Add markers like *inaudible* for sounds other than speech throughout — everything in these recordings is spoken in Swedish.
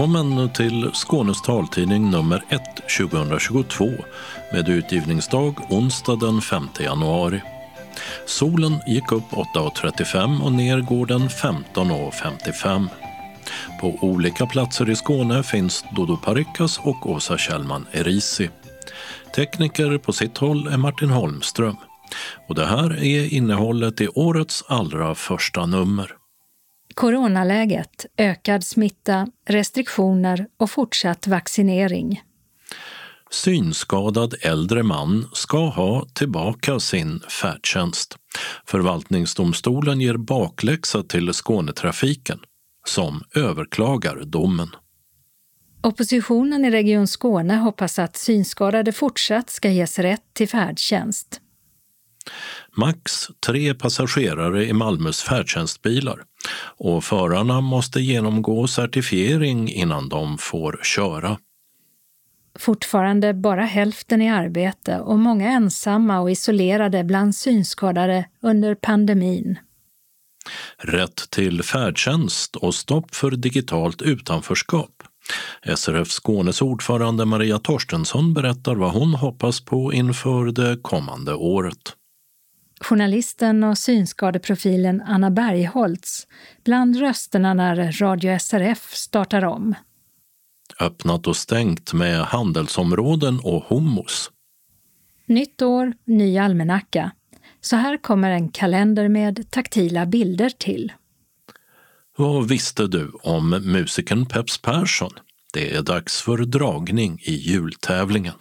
Välkommen till Skånes taltidning nummer 1 2022 med utgivningsdag onsdag den 5 januari. Solen gick upp 8.35 och ner går den 15.55. På olika platser i Skåne finns Dodo Parikas och Åsa Kjellman Erisi. Tekniker på sitt håll är Martin Holmström. Och det här är innehållet i årets allra första nummer. Coronaläget, ökad smitta, restriktioner och fortsatt vaccinering. Synskadad äldre man ska ha tillbaka sin färdtjänst. Förvaltningsdomstolen ger bakläxa till Skånetrafiken som överklagar domen. Oppositionen i Region Skåne hoppas att synskadade fortsatt ska ges rätt till färdtjänst. Max tre passagerare i Malmös färdtjänstbilar och förarna måste genomgå certifiering innan de får köra. Fortfarande bara hälften i arbete och många ensamma och isolerade bland synskadade under pandemin. Rätt till färdtjänst och stopp för digitalt utanförskap. SRF Skånes ordförande Maria Torstensson berättar vad hon hoppas på inför det kommande året. Journalisten och synskadeprofilen Anna Bergholtz bland rösterna när Radio SRF startar om. Öppnat och stängt med handelsområden och homos. Nytt år, ny almanacka. Så här kommer en kalender med taktila bilder till. Vad visste du om musikern Peps Persson? Det är dags för dragning i jultävlingen.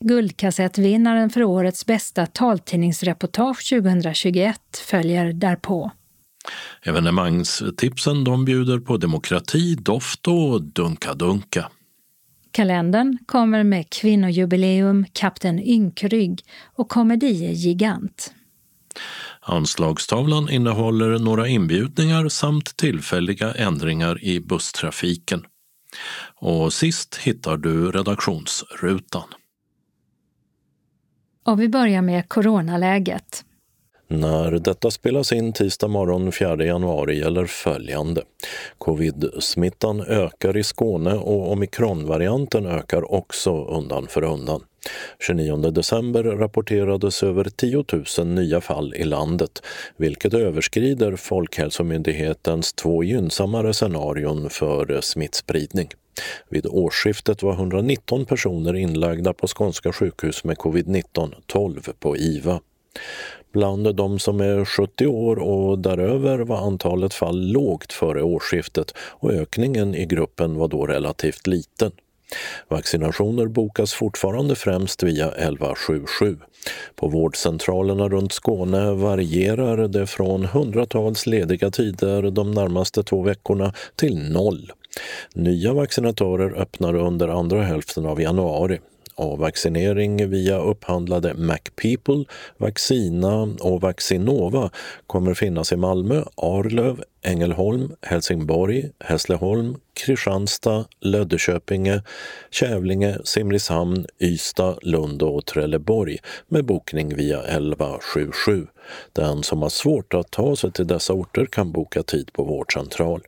Guldkassettvinnaren för årets bästa taltidningsreportage 2021 följer därpå. Evenemangstipsen de bjuder på demokrati, doft och dunka-dunka. Kalendern kommer med kvinnojubileum, Kapten Ynkrygg och komedie-gigant. Anslagstavlan innehåller några inbjudningar samt tillfälliga ändringar i busstrafiken. Och sist hittar du redaktionsrutan. Och vi börjar med coronaläget. När detta spelas in tisdag morgon 4 januari gäller följande. Covid-smittan ökar i Skåne och omikronvarianten ökar också undan för undan. 29 december rapporterades över 10 000 nya fall i landet, vilket överskrider Folkhälsomyndighetens två gynnsammare scenarion för smittspridning. Vid årsskiftet var 119 personer inlagda på skånska sjukhus med covid-19, 12 på IVA. Bland de som är 70 år och däröver var antalet fall lågt före årsskiftet och ökningen i gruppen var då relativt liten. Vaccinationer bokas fortfarande främst via 1177. På vårdcentralerna runt Skåne varierar det från hundratals lediga tider de närmaste två veckorna till noll. Nya vaccinatörer öppnar under andra hälften av januari och vaccinering via upphandlade MacPeople, Vaccina och Vaccinova kommer finnas i Malmö, Arlöv, Ängelholm, Helsingborg, Hässleholm, Kristianstad, Löddeköpinge, Kävlinge, Simrishamn, Ystad, Lund och Trelleborg med bokning via 1177. Den som har svårt att ta sig till dessa orter kan boka tid på vårdcentral.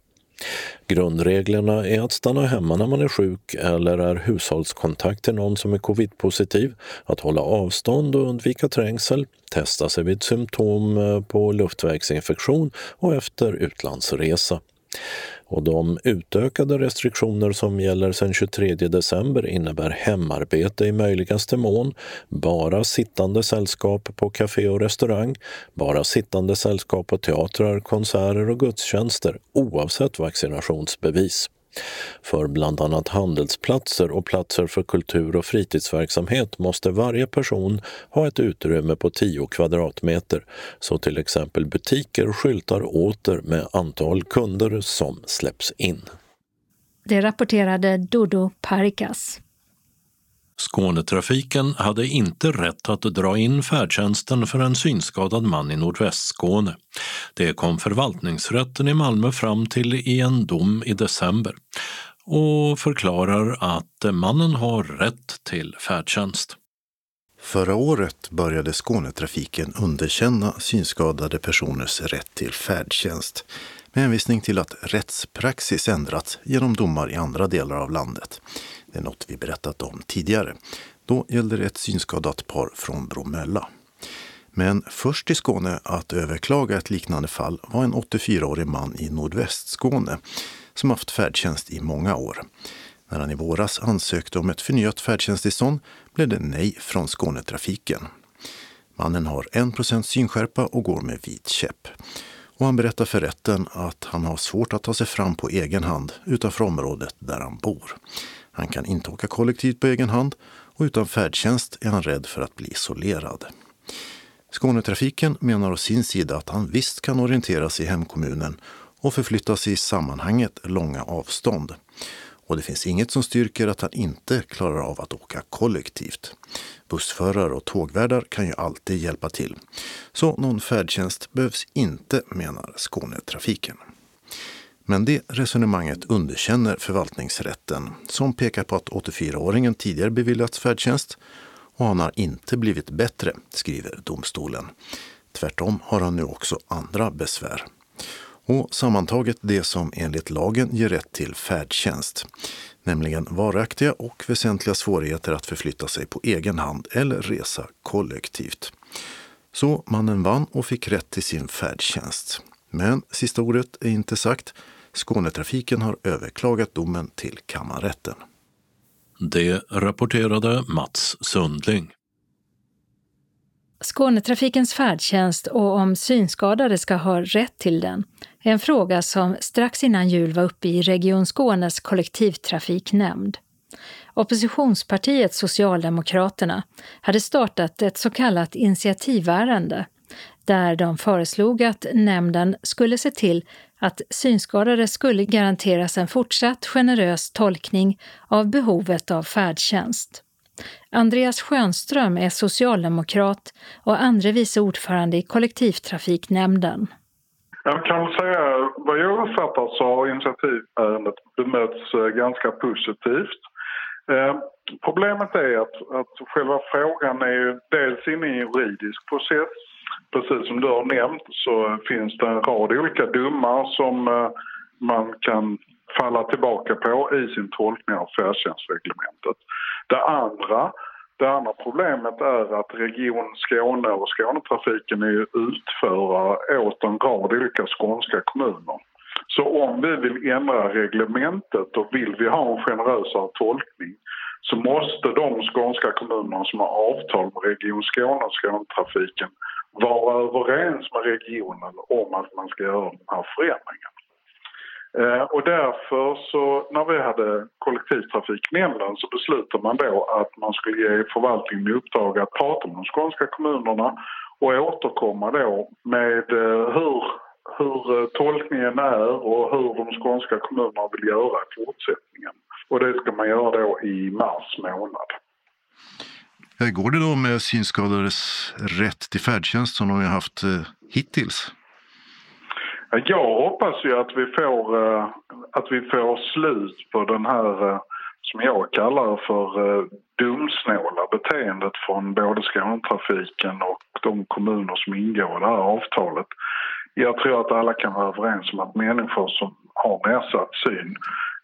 Grundreglerna är att stanna hemma när man är sjuk eller är hushållskontakt till någon som är covid-positiv, att hålla avstånd och undvika trängsel, testa sig vid symptom på luftvägsinfektion och efter utlandsresa. Och de utökade restriktioner som gäller sedan 23 december innebär hemarbete i möjligaste mån, bara sittande sällskap på café och restaurang, bara sittande sällskap på teatrar, konserter och gudstjänster oavsett vaccinationsbevis. För bland annat handelsplatser och platser för kultur och fritidsverksamhet måste varje person ha ett utrymme på 10 kvadratmeter, så till exempel butiker skyltar åter med antal kunder som släpps in. Det rapporterade Dodo Parikas. Skånetrafiken hade inte rätt att dra in färdtjänsten för en synskadad man i Nordvästskåne. Det kom förvaltningsrätten i Malmö fram till i en dom i december och förklarar att mannen har rätt till färdtjänst. Förra året började Skånetrafiken underkänna synskadade personers rätt till färdtjänst med hänvisning till att rättspraxis ändrats genom domar i andra delar av landet. Det är något vi berättat om tidigare. Då gällde det ett synskadat par från Bromölla. Men först i Skåne att överklaga ett liknande fall var en 84-årig man i Nordvästskåne som haft färdtjänst i många år. När han i våras ansökte om ett förnyat färdtjänsttillstånd blev det nej från Skånetrafiken. Mannen har 1% synskärpa och går med vit käpp. Och han berättar för rätten att han har svårt att ta sig fram på egen hand utanför området där han bor. Han kan inte åka kollektivt på egen hand och utan färdtjänst är han rädd för att bli isolerad. Skånetrafiken menar å sin sida att han visst kan orientera sig i hemkommunen och förflytta sig i sammanhanget långa avstånd. Och det finns inget som styrker att han inte klarar av att åka kollektivt. Bussförare och tågvärdar kan ju alltid hjälpa till. Så någon färdtjänst behövs inte, menar Skånetrafiken. Men det resonemanget underkänner förvaltningsrätten som pekar på att 84-åringen tidigare beviljats färdtjänst och han har inte blivit bättre, skriver domstolen. Tvärtom har han nu också andra besvär. Och sammantaget det som enligt lagen ger rätt till färdtjänst, nämligen varaktiga och väsentliga svårigheter att förflytta sig på egen hand eller resa kollektivt. Så mannen vann och fick rätt till sin färdtjänst. Men sista ordet är inte sagt. Skånetrafiken har överklagat domen till kammarrätten. Det rapporterade Mats Sundling. Skånetrafikens färdtjänst och om synskadade ska ha rätt till den är en fråga som strax innan jul var uppe i Region Skånes kollektivtrafiknämnd. Oppositionspartiet Socialdemokraterna hade startat ett så kallat initiativärende där de föreslog att nämnden skulle se till att synskadade skulle garanteras en fortsatt generös tolkning av behovet av färdtjänst. Andreas Schönström är socialdemokrat och andre vice ordförande i kollektivtrafiknämnden. Jag kan säga vad jag uppfattar så har initiativärendet bemötts eh, ganska positivt. Eh, problemet är att, att själva frågan är ju dels inne i en juridisk process. Precis som du har nämnt så finns det en rad olika domar som eh, man kan falla tillbaka på i sin tolkning av färdtjänstreglementet. Det andra, det andra problemet är att Region Skåne och Skånetrafiken är utförare åt en rad olika skånska kommuner. Så om vi vill ändra reglementet och vill vi ha en generösare tolkning så måste de skånska kommunerna som har avtal med Region Skåne och Skånetrafiken vara överens med regionen om att man ska göra den här förändringen. Eh, och därför så när vi hade kollektivtrafiknämnden så beslutade man då att man skulle ge förvaltningen i uppdrag att prata med de skånska kommunerna och återkomma då med eh, hur, hur eh, tolkningen är och hur de skånska kommunerna vill göra i fortsättningen. Och det ska man göra då i mars månad. Hur går det då med synskadades rätt till färdtjänst som de har haft hittills? Jag hoppas ju att vi får, eh, att vi får slut på den här eh, som jag kallar för eh, dumsnåla beteendet från både Skånetrafiken och de kommuner som ingår i det här avtalet. Jag tror att alla kan vara överens om att människor som har nedsatt syn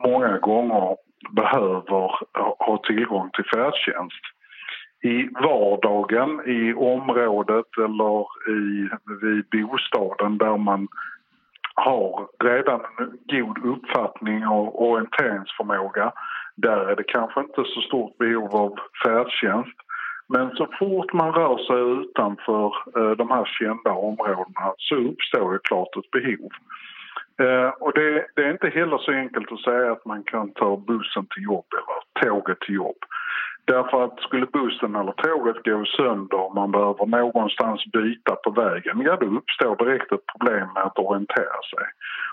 många gånger behöver ha tillgång till färdtjänst i vardagen, i området eller i, vid bostaden där man har redan en god uppfattning och orienteringsförmåga. Där är det kanske inte så stort behov av färdtjänst. Men så fort man rör sig utanför eh, de här kända områdena så uppstår ju klart ett behov. Eh, och det, det, är inte heller så enkelt att säga att man kan ta bussen till jobb eller tåget till jobb. Därför att skulle bussen eller tåget gå sönder och man behöver någonstans byta på vägen, ja då uppstår direkt ett problem med att orientera sig.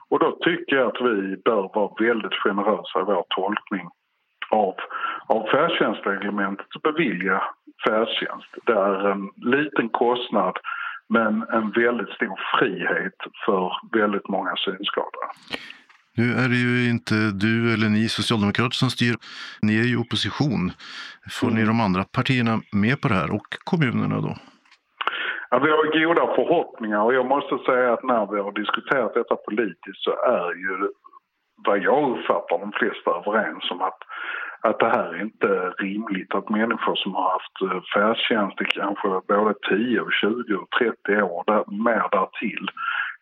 Och då tycker jag att vi bör vara väldigt generösa i vår tolkning av, av färdtjänstreglementet och bevilja färdtjänst. Det är en liten kostnad men en väldigt stor frihet för väldigt många synskadade. Nu är det ju inte du eller ni socialdemokrater som styr. Ni är ju opposition. Får mm. ni de andra partierna med på det här och kommunerna då? Ja, vi har goda förhoppningar och jag måste säga att när vi har diskuterat detta politiskt så är ju vad jag uppfattar de flesta överens om att, att det här är inte rimligt att människor som har haft eh, färdtjänst i kanske både 10, 20 och 30 år, där, mer därtill,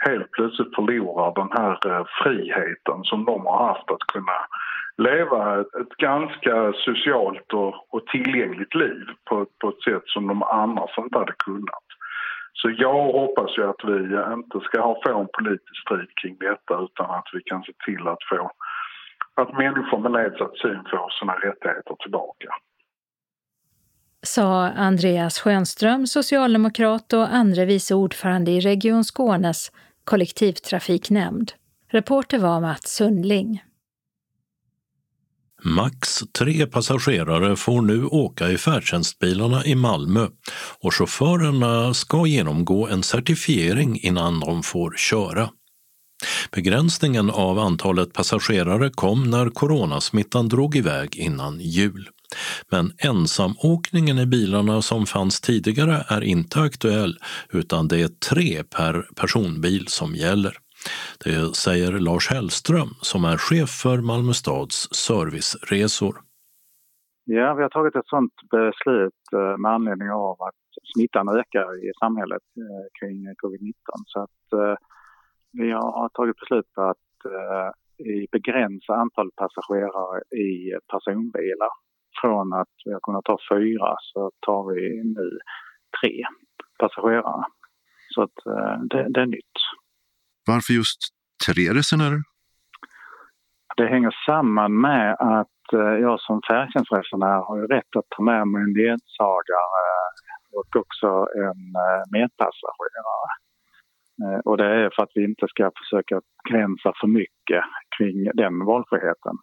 helt plötsligt förlorar den här eh, friheten som de har haft att kunna leva ett, ett ganska socialt och, och tillgängligt liv på, på ett sätt som de annars inte hade kunnat. Så jag hoppas ju att vi inte ska ha, få en politisk strid kring detta utan att vi kan se till att få att människor med nedsatt syn får sina rättigheter tillbaka. Sa Andreas Schönström, socialdemokrat och andre vice ordförande i Region Skånes kollektivtrafiknämnd. Reporter var Mats Sundling. Max tre passagerare får nu åka i färdtjänstbilarna i Malmö och chaufförerna ska genomgå en certifiering innan de får köra. Begränsningen av antalet passagerare kom när coronasmittan drog iväg innan jul. Men ensamåkningen i bilarna som fanns tidigare är inte aktuell utan det är tre per personbil som gäller. Det säger Lars Hellström som är chef för Malmö stads serviceresor. Ja, vi har tagit ett sådant beslut eh, med anledning av att smittan ökar i samhället eh, kring covid-19. Så att eh, vi har tagit beslut på att begränsa antalet passagerare i personbilar. Från att vi har kunnat ta fyra så tar vi nu tre passagerare. Så att det, det är nytt. Varför just tre resenärer? Det hänger samman med att eh, jag som färdtjänstresenär har rätt att ta med mig en ledsagare och också en eh, medpassagerare. Eh, och det är för att vi inte ska försöka gränsa för mycket kring den valfriheten.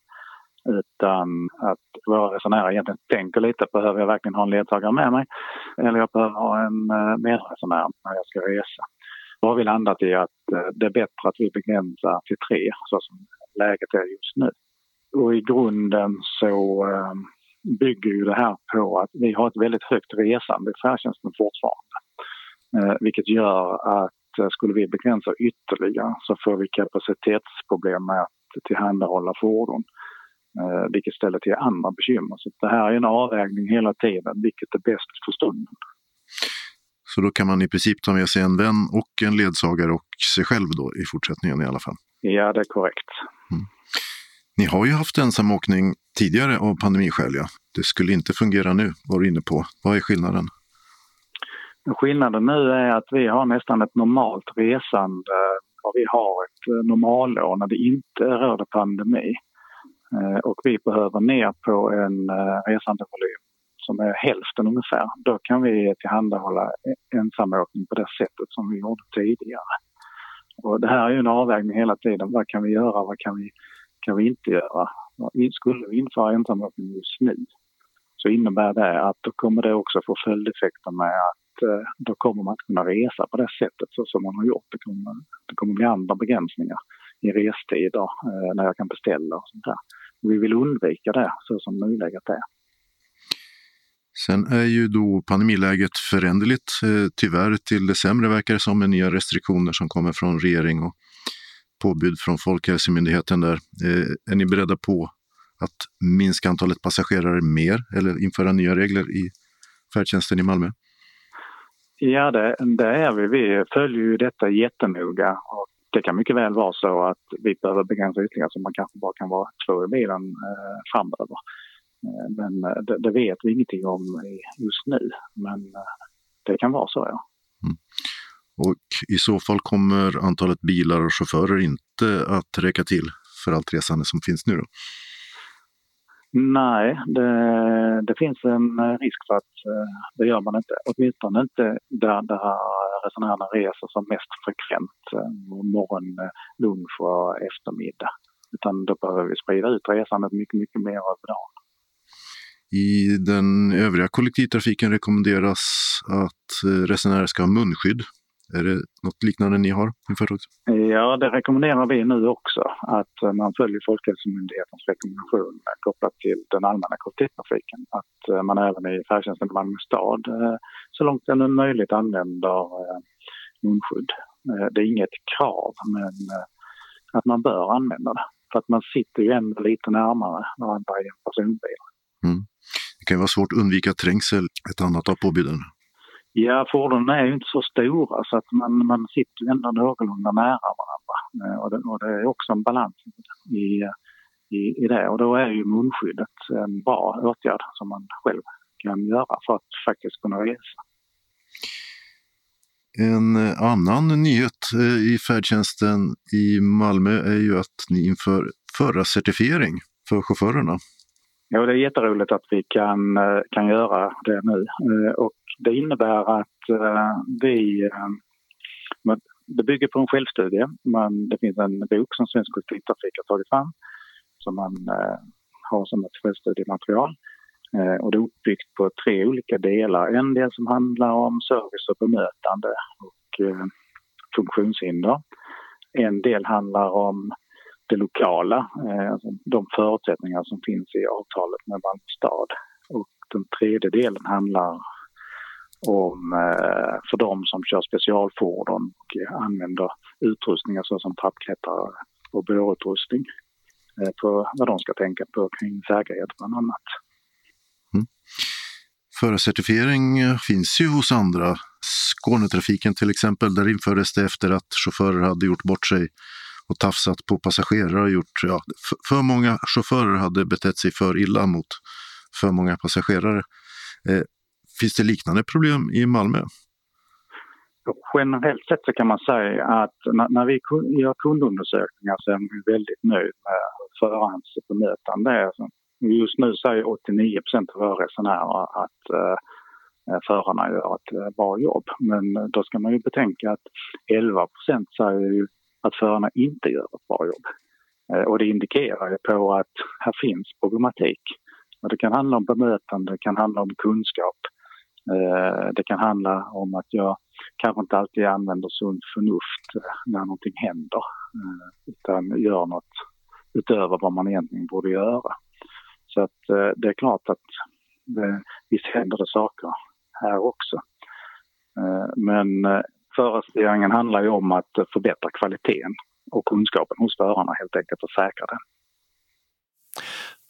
Utan att våra resenärer egentligen tänker lite, behöver jag verkligen ha en ledsagare med mig? Eller jag behöver ha en eh, medresenär när jag ska resa. Då har vi landat i att eh, det är bättre att vi begränsar till tre, så som läget är just nu. Och i grunden så bygger ju det här på att vi har ett väldigt högt resande i färdtjänsten fortfarande. Vilket gör att skulle vi begränsa ytterligare så får vi kapacitetsproblem med att tillhandahålla fordon. Vilket ställer till andra bekymmer. Så det här är en avvägning hela tiden, vilket är bäst för stunden. Så då kan man i princip ta med sig en vän och en ledsagare och sig själv då i fortsättningen i alla fall? Ja, det är korrekt. Mm. Ni har ju haft ensamåkning tidigare av pandemiskäl. Ja. Det skulle inte fungera nu, var du inne på. Vad är skillnaden? Skillnaden nu är att vi har nästan ett normalt resande eh, och vi har ett eh, normalår när det inte råder pandemi. Eh, och vi behöver ner på en resandevolym som är hälften ungefär, då kan vi tillhandahålla e-, ensamåkning på det sättet som vi gjorde tidigare. Och det här är ju en avvägning hela tiden. Vad kan vi göra? Vad kan vi, kan vi inte göra? Skulle vi införa ensamåkning just nu så innebär det att då kommer det också få följdeffekter med att eh, då kommer man inte kunna resa på det sättet så som man har gjort. Det kommer, det kommer bli andra begränsningar i restider eh, när jag kan beställa och sånt där. Vi vill undvika det så som nuläget är. Sen är ju då pandemiläget föränderligt, eh, tyvärr till det sämre verkar det som, med nya restriktioner som kommer från regering och påbud från Folkhälsomyndigheten där. Eh, är ni beredda på att minska antalet passagerare mer eller införa nya regler i färdtjänsten i Malmö? Ja, det, det är vi. Vi följer ju detta jättenoga och det kan mycket väl vara så att vi behöver begränsa ytterligare så man kanske bara kan vara två i bilen eh, framöver. Eh, men eh, det, det, vet vi ingenting om just nu. Men eh, det kan vara så, ja. Mm. Och i så fall kommer antalet bilar och chaufförer inte att räcka till för allt resande som finns nu då? Nej, det, det, finns en risk för att eh, det gör man inte. Åtminstone inte där, där resenärerna reser som mest frekvent, eh, morgon, eh, lunch och eftermiddag. Utan då behöver vi sprida ut resandet mycket, mycket mer över dagen. I den övriga kollektivtrafiken rekommenderas att resenärer ska ha munskydd är det något liknande ni har infört också? Ja, det rekommenderar vi nu också. Att man följer Folkhälsomyndighetens rekommendation kopplat till den allmänna kollektivtrafiken. Att man även i färdtjänsten i Malmö stad så långt det är möjligt använder munskydd. Det är inget krav, men att man bör använda det. För att man sitter ju ändå lite närmare varandra i en personbil. Mm. Det kan vara svårt att undvika trängsel, ett annat av påbuden. Ja, fordonen är ju inte så stora så att man, man sitter ju ändå någorlunda nära varandra. Eh, och det, och det är också en balans i, i, i det. Och då är ju munskyddet en bra åtgärd som man själv kan göra för att faktiskt kunna resa. En annan nyhet eh, i färdtjänsten i Malmö är ju att ni inför förarcertifiering för chaufförerna. Ja, det är jätteroligt att vi kan, eh, kan göra det nu. Och det innebär att eh, vi... Eh, det bygger på en självstudie. Man, det finns en bok som Svensk Kollektivtrafik har tagit fram som man eh, har som ett självstudiematerial. Och det är uppbyggt på tre olika delar. En del som handlar om service och bemötande och funktionshinder. En del handlar om det lokala, alltså de förutsättningar som finns i avtalet med Malmö stad. Och den tredje delen handlar om eh, för de som kör specialfordon och använder utrustningar såsom trappklättrare och bårutrustning eh, på vad de ska tänka på kring säkerhet bland annat. Mm. Förarcertifiering finns ju hos andra. Skånetrafiken till exempel, där infördes det efter att chaufförer hade gjort bort sig och tafsat på passagerare och gjort, ja, för många chaufförer hade betett sig för illa mot för många passagerare. Eh, finns det liknande problem i Malmö? Generellt sett så kan man säga att när vi gör kundundersökningar så är vi väldigt nöjda med förarens bemötande. Just nu säger 89 av våra resenärer att eh, förarna gör ett eh, bra jobb. Men eh, då ska man ju betänka att 11% säger ju att förarna inte gör ett bra jobb. Och det indikerar ju på att här finns problematik. Det kan handla om bemötande, det kan handla om kunskap. Eh, det kan handla om att jag kanske inte alltid använder sunt förnuft eh, när någonting händer eh, utan gör något utöver vad man egentligen borde göra. Så att det är klart att det, visst händer det saker här också. Men förarstyrningen handlar ju om att förbättra kvaliteten och kunskapen hos förarna helt enkelt och säkra den.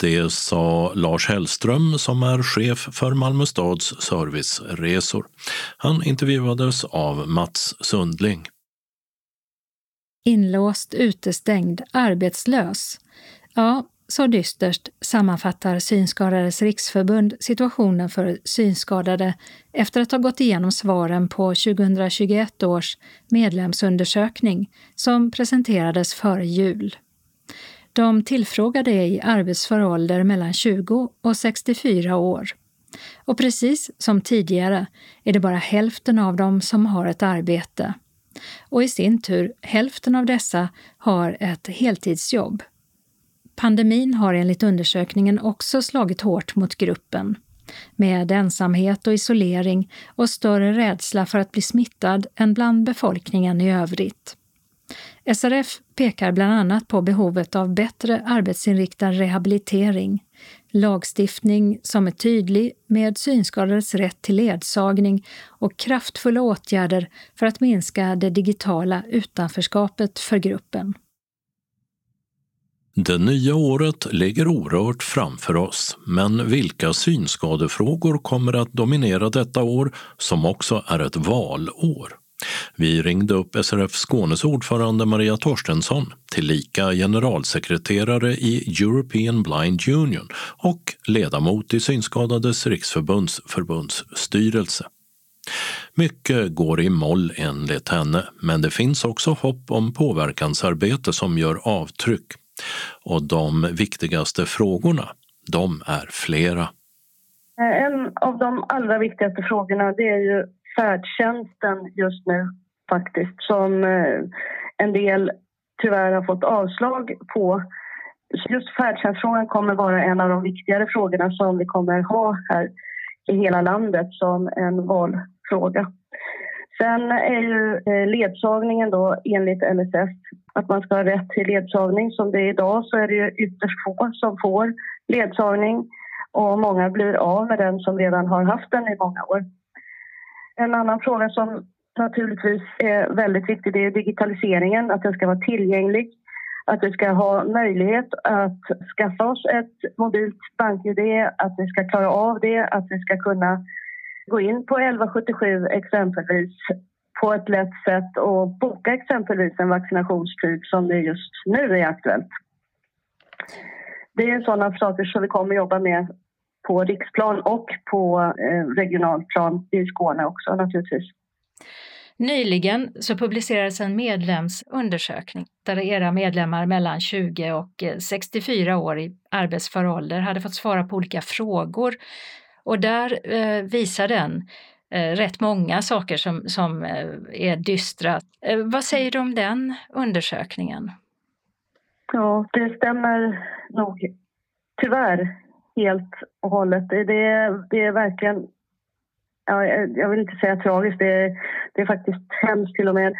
Det sa Lars Hellström som är chef för Malmö stads serviceresor. Han intervjuades av Mats Sundling. Inlåst, utestängd, arbetslös. Ja, så dystert sammanfattar Synskadades riksförbund situationen för synskadade efter att ha gått igenom svaren på 2021 års medlemsundersökning som presenterades före jul. De tillfrågade är i arbetsför ålder mellan 20 och 64 år. Och precis som tidigare är det bara hälften av dem som har ett arbete. Och i sin tur, hälften av dessa har ett heltidsjobb. Pandemin har enligt undersökningen också slagit hårt mot gruppen med ensamhet och isolering och större rädsla för att bli smittad än bland befolkningen i övrigt. SRF pekar bland annat på behovet av bättre arbetsinriktad rehabilitering, lagstiftning som är tydlig med synskadades rätt till ledsagning och kraftfulla åtgärder för att minska det digitala utanförskapet för gruppen. Det nya året ligger orört framför oss, men vilka synskadefrågor kommer att dominera detta år som också är ett valår? Vi ringde upp SRF Skånes ordförande Maria Torstensson, tillika generalsekreterare i European Blind Union och ledamot i Synskadades riksförbunds förbundsstyrelse. Mycket går i moll enligt henne, men det finns också hopp om påverkansarbete som gör avtryck. Och de viktigaste frågorna, de är flera. En av de allra viktigaste frågorna det är ju färdtjänsten just nu faktiskt som eh, en del tyvärr har fått avslag på. Just färdtjänstfrågan kommer vara en av de viktigare frågorna som vi kommer ha här i hela landet som en valfråga. Sen är ju eh, ledsagningen då enligt LSS att man ska ha rätt till ledsagning. Som det är idag så är det ju ytterst få som får ledsagning och många blir av med den som redan har haft den i många år. En annan fråga som naturligtvis är väldigt viktig det är digitaliseringen, att den ska vara tillgänglig. Att vi ska ha möjlighet att skaffa oss ett mobilt bank-id, att vi ska klara av det, att vi ska kunna gå in på 1177 exempelvis på ett lätt sätt och boka exempelvis en vaccinationstid som det just nu är aktuellt. Det är sådana saker som vi kommer jobba med på riksplan och på eh, regionalplan i Skåne också naturligtvis. Nyligen så publicerades en medlemsundersökning där era medlemmar mellan 20 och 64 eh, år i arbetsför ålder hade fått svara på olika frågor och där eh, visar den eh, rätt många saker som, som eh, är dystra. Vad säger du om den undersökningen? Ja, det stämmer nog tyvärr helt och hållet. Det, det är verkligen ja, jag vill inte säga tragiskt, det är, det är faktiskt hemskt till och med.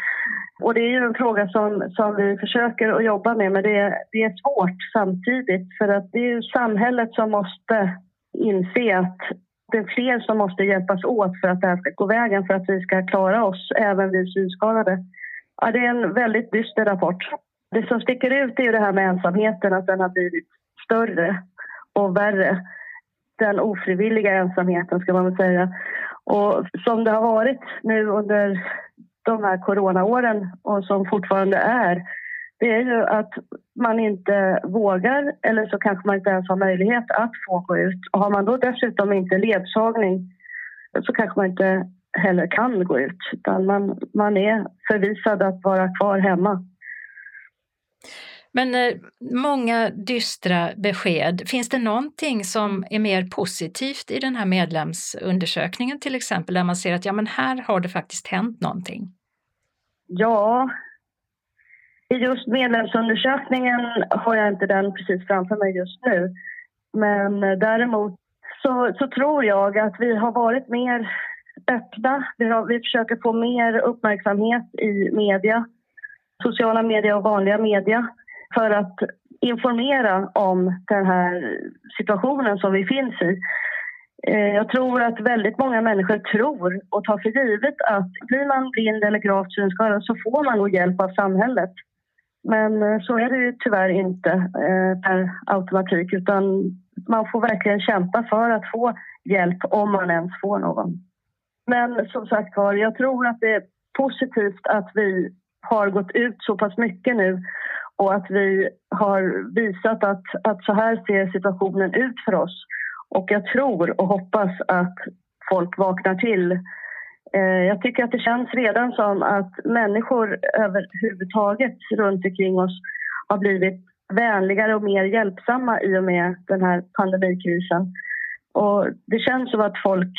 Och det är ju en fråga som, som vi försöker att jobba med men det är, det är svårt samtidigt för att det är ju samhället som måste inse att det är fler som måste hjälpas åt för att det här ska gå vägen för att vi ska klara oss, även vi synskadade. Ja, det är en väldigt dyster rapport. Det som sticker ut är det här med ensamheten, att den har blivit större och värre. Den ofrivilliga ensamheten, ska man väl säga. Och som det har varit nu under de här coronaåren och som fortfarande är det är ju att man inte vågar eller så kanske man inte ens har möjlighet att få gå ut. Och har man då dessutom inte ledsagning så kanske man inte heller kan gå ut utan man, man är förvisad att vara kvar hemma. Men eh, många dystra besked. Finns det någonting som är mer positivt i den här medlemsundersökningen till exempel, där man ser att ja, men här har det faktiskt hänt någonting? Ja, i just medlemsundersökningen har jag inte den precis framför mig just nu. Men eh, däremot så, så tror jag att vi har varit mer öppna. Vi, har, vi försöker få mer uppmärksamhet i media, sociala medier och vanliga media för att informera om den här situationen som vi finns i. Eh, jag tror att väldigt många människor tror och tar för givet att blir man blind eller gravt synskadad så får man nog hjälp av samhället. Men eh, så är det ju tyvärr inte eh, per automatik utan man får verkligen kämpa för att få hjälp om man ens får någon. Men som sagt var, jag tror att det är positivt att vi har gått ut så pass mycket nu och att vi har visat att, att så här ser situationen ut för oss. Och jag tror och hoppas att folk vaknar till. Eh, jag tycker att det känns redan som att människor överhuvudtaget runt omkring oss har blivit vänligare och mer hjälpsamma i och med den här pandemikrisen. Och det känns som att folk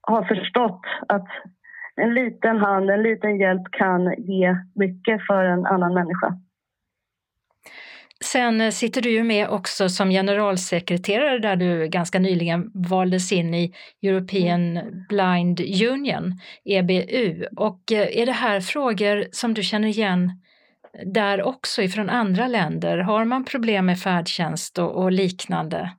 har förstått att en liten hand, en liten hjälp kan ge mycket för en annan människa. Sen eh, sitter du ju med också som generalsekreterare där du ganska nyligen valdes in i European Blind Union, EBU. Och eh, är det här frågor som du känner igen där också ifrån andra länder? Har man problem med färdtjänst och, och liknande?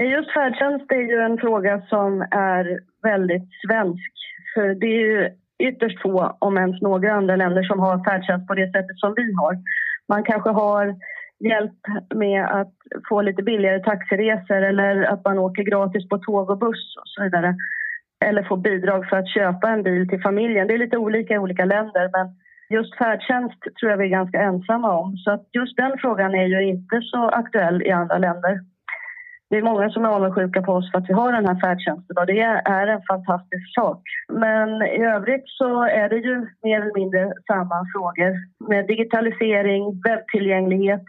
Eh, just färdtjänst är ju en fråga som är väldigt svensk. För det är ju ytterst få, om ens några andra länder som har färdtjänst på det sättet som vi har. Man kanske har hjälp med att få lite billigare taxiresor eller att man åker gratis på tåg och buss och så vidare. Eller får bidrag för att köpa en bil till familjen. Det är lite olika i olika länder men just färdtjänst tror jag vi är ganska ensamma om. Så att just den frågan är ju inte så aktuell i andra länder det är många som är avundsjuka på oss för att vi har den här färdtjänsten och det är en fantastisk sak. Men i övrigt så är det ju mer eller mindre samma frågor med digitalisering, webbtillgänglighet.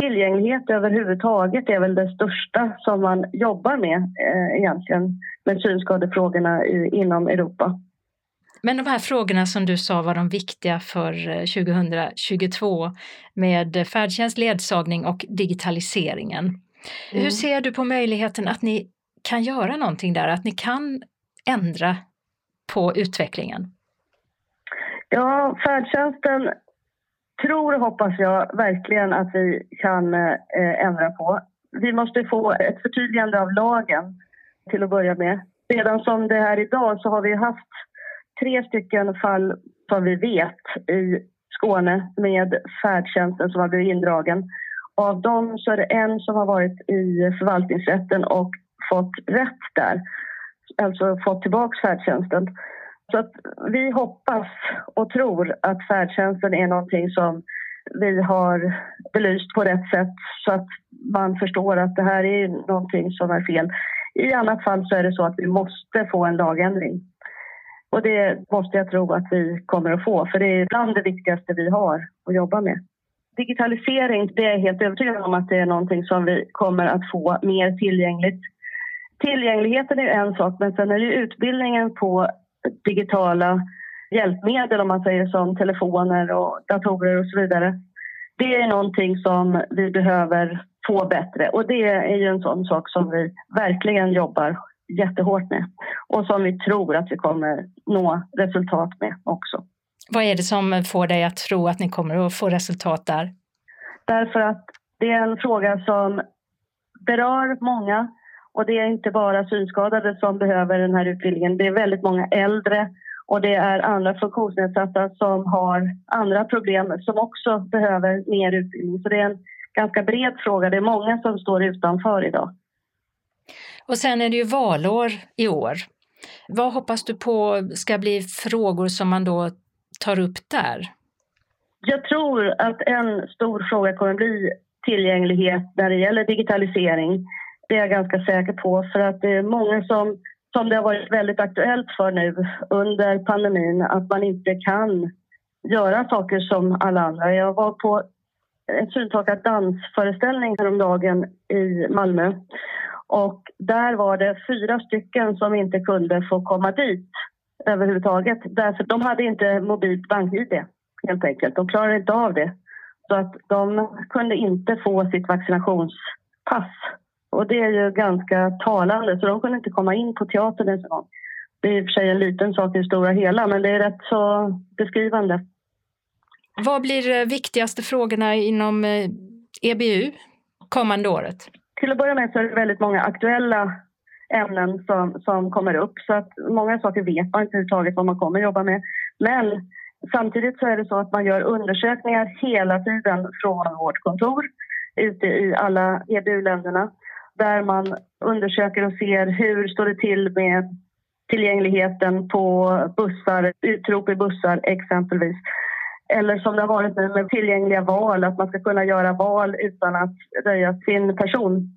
Tillgänglighet överhuvudtaget är väl det största som man jobbar med eh, egentligen med synskadefrågorna i, inom Europa. Men de här frågorna som du sa var de viktiga för eh, 2022 med färdtjänst, ledsagning och digitaliseringen. Mm. Hur ser du på möjligheten att ni kan göra någonting där, att ni kan ändra på utvecklingen? Ja, färdtjänsten tror och hoppas jag verkligen att vi kan eh, ändra på. Vi måste få ett förtydligande av lagen till att börja med. Redan som det är idag så har vi haft tre stycken fall som vi vet i Skåne med färdtjänsten som har blivit indragen. Av dem så är det en som har varit i förvaltningsrätten och fått rätt där, alltså fått tillbaka färdtjänsten. Så att vi hoppas och tror att färdtjänsten är någonting som vi har belyst på rätt sätt så att man förstår att det här är någonting som är fel. I annat fall så är det så att vi måste få en lagändring. Och det måste jag tro att vi kommer att få, för det är bland det viktigaste vi har att jobba med. Digitalisering, det är jag helt övertygad om att det är någonting som vi kommer att få mer tillgängligt. Tillgängligheten är en sak, men sen är det utbildningen på digitala hjälpmedel, om man säger som telefoner och datorer och så vidare. Det är någonting som vi behöver få bättre och det är ju en sån sak som vi verkligen jobbar jättehårt med och som vi tror att vi kommer nå resultat med också. Vad är det som får dig att tro att ni kommer att få resultat där? Därför att det är en fråga som berör många och det är inte bara synskadade som behöver den här utbildningen. Det är väldigt många äldre och det är andra funktionsnedsatta som har andra problem som också behöver mer utbildning. Så det är en ganska bred fråga. Det är många som står utanför idag. Och sen är det ju valår i år. Vad hoppas du på ska bli frågor som man då tar upp där? Jag tror att en stor fråga kommer bli tillgänglighet när det gäller digitalisering. Det är jag ganska säker på för att det är många som, som det har varit väldigt aktuellt för nu under pandemin att man inte kan göra saker som alla andra. Jag var på en syntolkad dansföreställning häromdagen i Malmö och där var det fyra stycken som inte kunde få komma dit överhuvudtaget. Därför de hade inte mobilt bank-id helt enkelt. De klarade inte av det. Så att de kunde inte få sitt vaccinationspass. Och det är ju ganska talande, så de kunde inte komma in på teatern ens en gång. Det är i och för sig en liten sak i det stora hela, men det är rätt så beskrivande. Vad blir de viktigaste frågorna inom EBU eh, e kommande året? Till att börja med så är det väldigt många aktuella ämnen som, som kommer upp. Så att många saker vet man inte överhuvudtaget vad man kommer jobba med. Men samtidigt så är det så att man gör undersökningar hela tiden från vårt kontor ute i alla EBU-länderna där man undersöker och ser hur står det till med tillgängligheten på bussar, utrop i bussar exempelvis. Eller som det har varit nu med tillgängliga val, att man ska kunna göra val utan att röja sin person.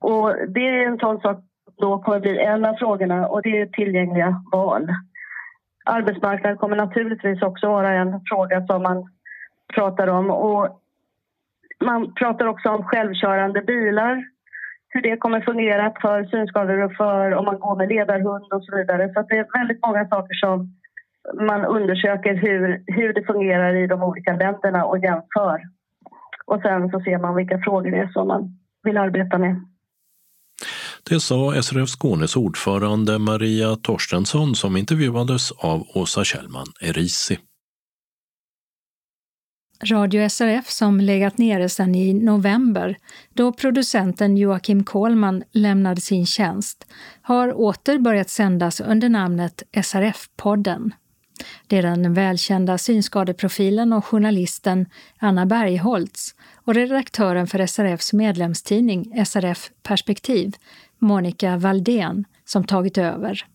Och det är en sån sak då kommer bli en av frågorna och det är tillgängliga val. Arbetsmarknaden kommer naturligtvis också vara en fråga som man pratar om. Och man pratar också om självkörande bilar, hur det kommer fungera för synskadade och för om man går med ledarhund och så vidare. Så det är väldigt många saker som man undersöker hur, hur det fungerar i de olika länderna och jämför. Och sen så ser man vilka frågor det är som man vill arbeta med. Det sa SRF Skånes ordförande Maria Torstensson som intervjuades av Åsa Kjellman Erisi. Radio SRF som legat nere sedan i november, då producenten Joakim Kohlman lämnade sin tjänst, har åter börjat sändas under namnet SRF-podden. Det är den välkända synskadeprofilen och journalisten Anna Bergholtz och redaktören för SRFs medlemstidning SRF Perspektiv, Monica Valdén, som tagit över.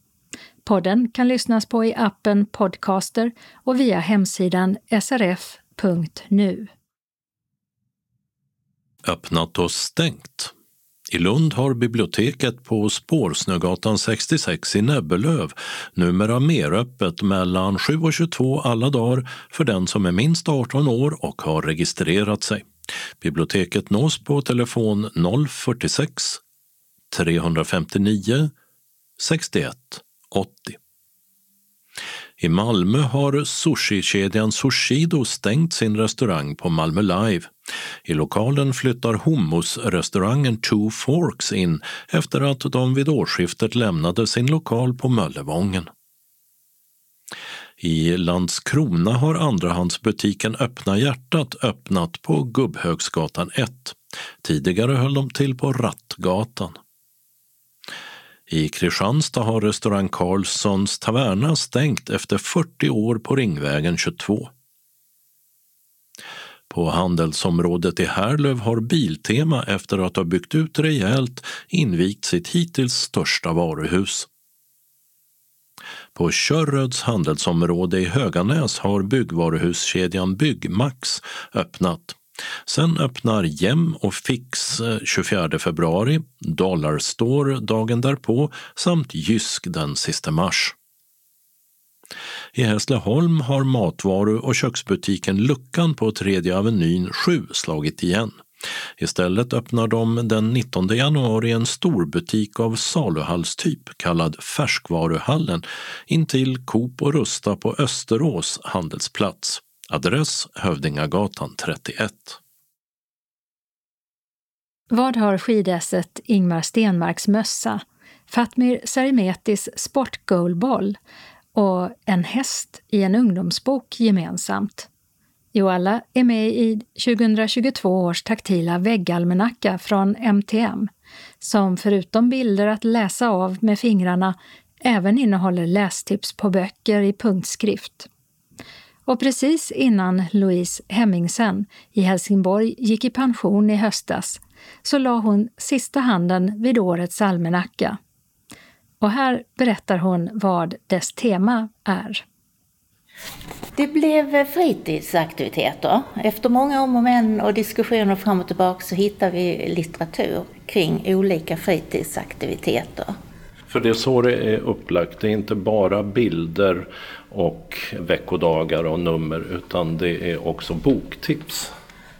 Podden kan lyssnas på i appen Podcaster och via hemsidan srf.nu. Öppnat och stängt. I Lund har biblioteket på Spårsnögatan 66 i Näbbelöv numera mer öppet mellan 7 och 22 alla dagar för den som är minst 18 år och har registrerat sig. Biblioteket nås på telefon 046 359 61 80. I Malmö har sushikedjan Sushido stängt sin restaurang på Malmö Live. I lokalen flyttar hummusrestaurangen Two Forks in efter att de vid årsskiftet lämnade sin lokal på Möllevången. I Landskrona har andrahandsbutiken Öppna hjärtat öppnat på Gubbhögsgatan 1. Tidigare höll de till på Rattgatan. I Kristianstad har restaurang Carlssons Taverna stängt efter 40 år på Ringvägen 22. På handelsområdet i Härlöv har Biltema efter att ha byggt ut rejält invigt sitt hittills största varuhus. På Körröds handelsområde i Höganäs har byggvaruhuskedjan Byggmax öppnat. Sen öppnar Jem och Fix eh, 24 februari, Dollarstore dagen därpå samt Jysk den sista mars. I Hässleholm har matvaru och köksbutiken Luckan på Tredje Avenyn 7 slagit igen. Istället öppnar de den 19 januari en storbutik av saluhallstyp kallad Färskvaruhallen intill Coop och Rusta på Österås handelsplats. Adress Hövdingagatan 31. Vad har skidesset Ingmar Stenmarks mössa, Fatmir Sarimetis sportgoalboll och en häst i en ungdomsbok gemensamt? Jo, alla är med i 2022 års taktila väggalmanacka från MTM, som förutom bilder att läsa av med fingrarna även innehåller lästips på böcker i punktskrift. Och precis innan Louise Hemmingsen i Helsingborg gick i pension i höstas så la hon sista handen vid årets almanacka. Och här berättar hon vad dess tema är. Det blev fritidsaktiviteter. Efter många om och men och diskussioner fram och tillbaka så hittade vi litteratur kring olika fritidsaktiviteter. För det är så det är upplagt. Det är inte bara bilder och veckodagar och nummer utan det är också boktips.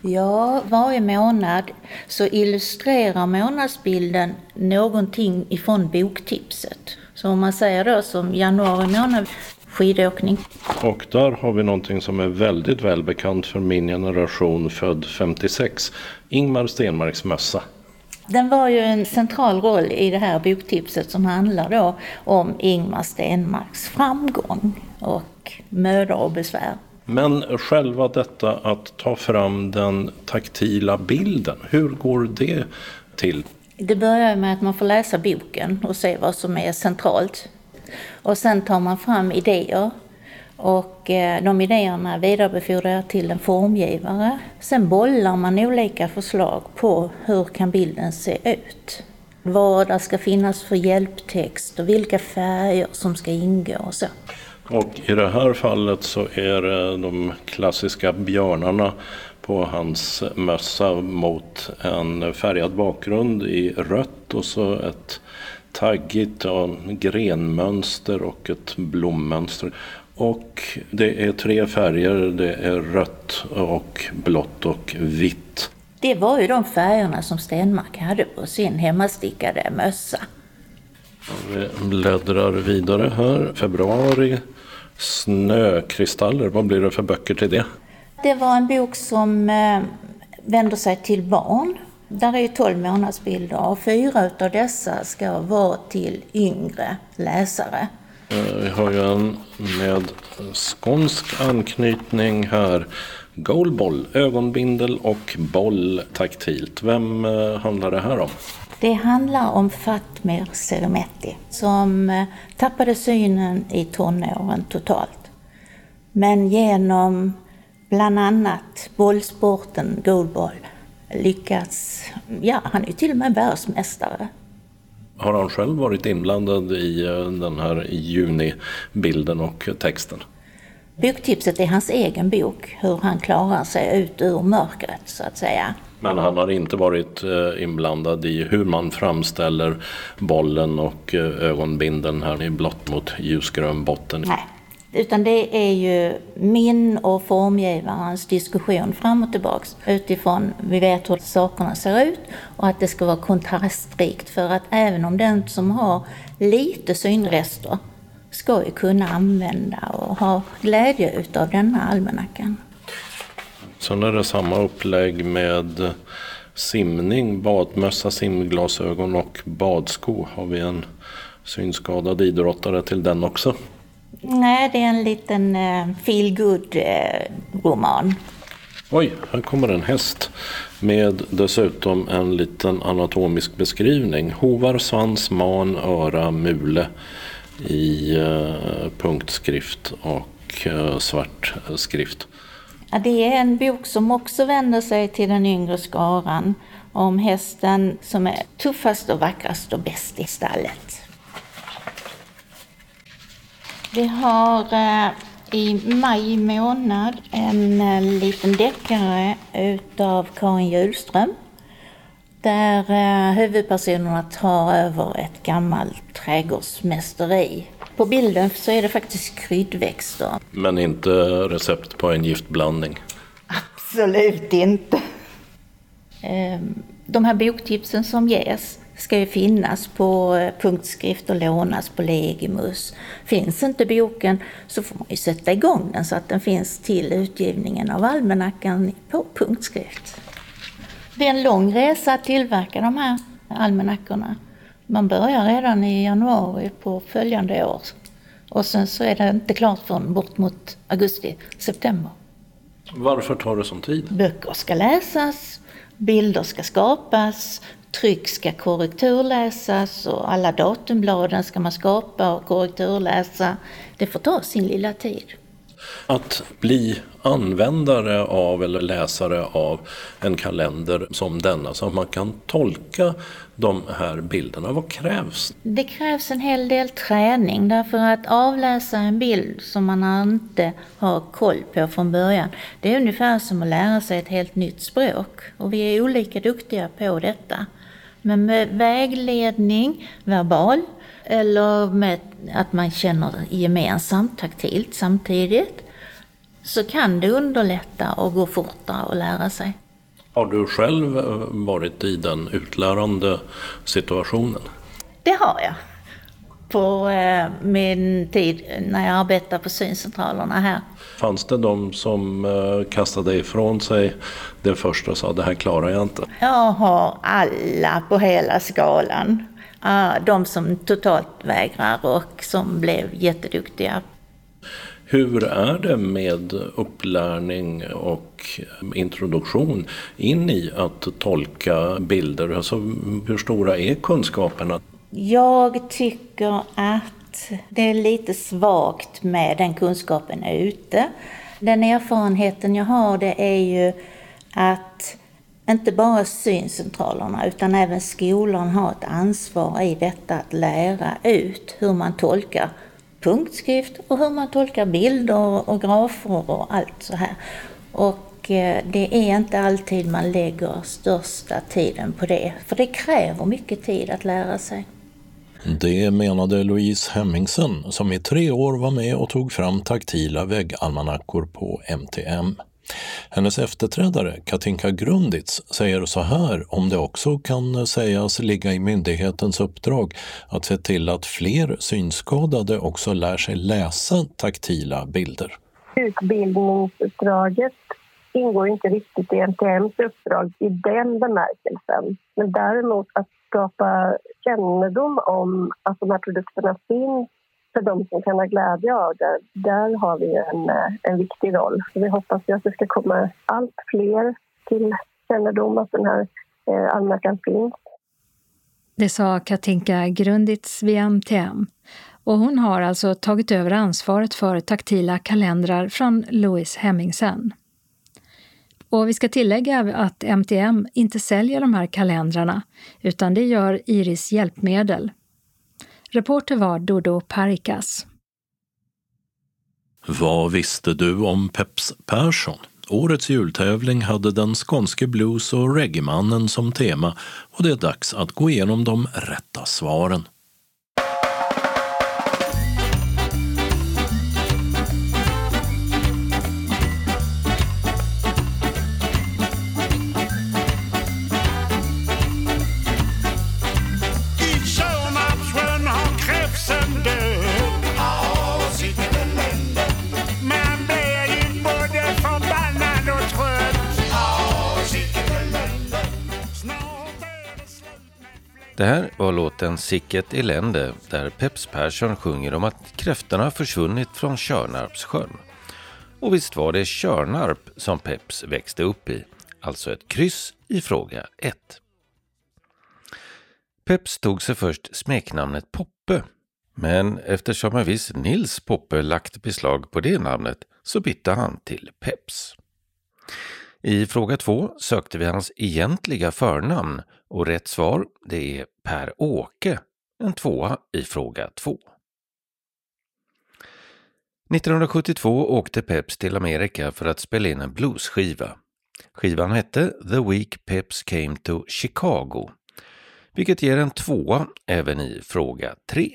Ja, varje månad så illustrerar månadsbilden någonting ifrån boktipset. Så om man säger då som januari månad skidåkning. Och där har vi någonting som är väldigt välbekant för min generation född 56. Ingmar Stenmarks mössa. Den var ju en central roll i det här boktipset som handlar då om Ingmar Stenmarks framgång och mödor och besvär. Men själva detta att ta fram den taktila bilden, hur går det till? Det börjar med att man får läsa boken och se vad som är centralt. Och sen tar man fram idéer och eh, de idéerna vidarebefordrar jag till en formgivare. Sen bollar man olika förslag på hur kan bilden se ut. Vad det ska finnas för hjälptext och vilka färger som ska ingå och så. Och i det här fallet så är det de klassiska björnarna på hans mössa mot en färgad bakgrund i rött och så ett taggigt grenmönster och ett blommönster. Och det är tre färger, det är rött och blått och vitt. Det var ju de färgerna som Stenmark hade på sin hemmastickade mössa. Vi bläddrar vidare här. Februari, Snökristaller, vad blir det för böcker till det? Det var en bok som eh, vänder sig till barn. Där är 12 månadsbilder och fyra av dessa ska vara till yngre läsare. Eh, vi har ju en med skånsk anknytning här. Goalboll, ögonbindel och boll taktilt. Vem eh, handlar det här om? Det handlar om Fatmir Seremetti som eh, tappade synen i tonåren totalt. Men genom bland annat bollsporten goalball lyckats, ja han är till och med världsmästare. Har han själv varit inblandad i eh, den här junibilden och texten? Boktipset är hans egen bok, hur han klarar sig ut ur mörkret så att säga. Men han har inte varit eh, inblandad i hur man framställer bollen och eh, ögonbindeln här i blått mot ljusgrön botten? Nej, utan det är ju min och formgivarens diskussion fram och tillbaks utifrån vi vet hur sakerna ser ut och att det ska vara kontrastrikt för att även om den som har lite synrester ska ju kunna använda och ha glädje utav denna almanackan. Sen är det samma upplägg med simning, badmössa, simglasögon och badsko. Har vi en synskadad idrottare till den också? Nej, det är en liten uh, feel good roman Oj, här kommer en häst med dessutom en liten anatomisk beskrivning. Hovar, svans, man, öra, mule i eh, punktskrift och eh, svart skrift. Ja, det är en bok som också vänder sig till den yngre skaran om hästen som är tuffast och vackrast och bäst i stallet. Vi har eh, i maj månad en liten deckare utav Karin Hjulström. Där eh, huvudpersonerna tar över ett gammalt trädgårdsmästeri. På bilden så är det faktiskt kryddväxter. Men inte recept på en giftblandning? Absolut inte. Ehm, de här boktipsen som ges ska ju finnas på eh, punktskrift och lånas på Legimus. Finns inte boken så får man ju sätta igång den så att den finns till utgivningen av almanackan på punktskrift. Det är en lång resa att tillverka de här almanackorna. Man börjar redan i januari på följande år och sen så är det inte klart förrän bort mot augusti, september. Varför tar det sån tid? Böcker ska läsas, bilder ska skapas, tryck ska korrekturläsas och alla datumbladen ska man skapa och korrekturläsa. Det får ta sin lilla tid. Att bli användare av eller läsare av en kalender som denna så att man kan tolka de här bilderna. Vad krävs? Det krävs en hel del träning därför att avläsa en bild som man inte har koll på från början. Det är ungefär som att lära sig ett helt nytt språk och vi är olika duktiga på detta. Men med vägledning, verbal, eller med att man känner gemensamt, taktilt samtidigt, så kan det underlätta och gå fortare att lära sig. Har du själv eh, varit i den utlärande situationen? Det har jag. På eh, min tid när jag arbetade på syncentralerna här. Fanns det de som eh, kastade ifrån sig det första och sa det här klarar jag inte? Jag har alla på hela skalan. De som totalt vägrar och som blev jätteduktiga. Hur är det med upplärning och introduktion in i att tolka bilder? Alltså, hur stora är kunskaperna? Jag tycker att det är lite svagt med den kunskapen ute. Den erfarenheten jag har det är ju att inte bara syncentralerna utan även skolan har ett ansvar i detta att lära ut hur man tolkar punktskrift och hur man tolkar bilder och grafer och allt så här. Och eh, det är inte alltid man lägger största tiden på det, för det kräver mycket tid att lära sig. Det menade Louise Hemmingsen som i tre år var med och tog fram taktila väggalmanackor på MTM. Hennes efterträdare Katinka Grunditz säger så här om det också kan sägas ligga i myndighetens uppdrag att se till att fler synskadade också lär sig läsa taktila bilder. Utbildningsuppdraget ingår inte riktigt i NTMs uppdrag i den bemärkelsen. Men däremot att skapa kännedom om att de här produkterna finns för de som kan ha glädje av det, där har vi en, eh, en viktig roll. vi hoppas ju att det ska komma allt fler till kännedom att den här eh, almanackan finns. Det sa Katinka Grunditz vid MTM. Och hon har alltså tagit över ansvaret för taktila kalendrar från Louise Hemmingsen. Och vi ska tillägga att MTM inte säljer de här kalendrarna, utan det gör Iris Hjälpmedel. Reporter var Dodo Parikas. Vad visste du om Peps Persson? Årets jultävling hade den skånske blues och reggaemannen som tema och det är dags att gå igenom de rätta svaren. Det här var låten Sicket elände där Peps Persson sjunger om att kräftorna försvunnit från Körnarpssjön. Och visst var det Körnarp som Peps växte upp i, alltså ett kryss i fråga 1. Peps tog sig först smeknamnet Poppe, men eftersom en viss Nils Poppe lagt beslag på det namnet så bytte han till Peps. I fråga två sökte vi hans egentliga förnamn och rätt svar det är Per-Åke, en tvåa i fråga två. 1972 åkte Peps till Amerika för att spela in en bluesskiva. Skivan hette The Week Peps Came to Chicago, vilket ger en tvåa även i fråga tre.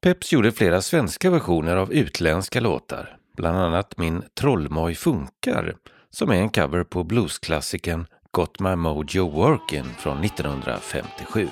Peps gjorde flera svenska versioner av utländska låtar, bland annat Min trollmoj funkar, som är en cover på bluesklassikern Got My Mojo Workin' från 1957.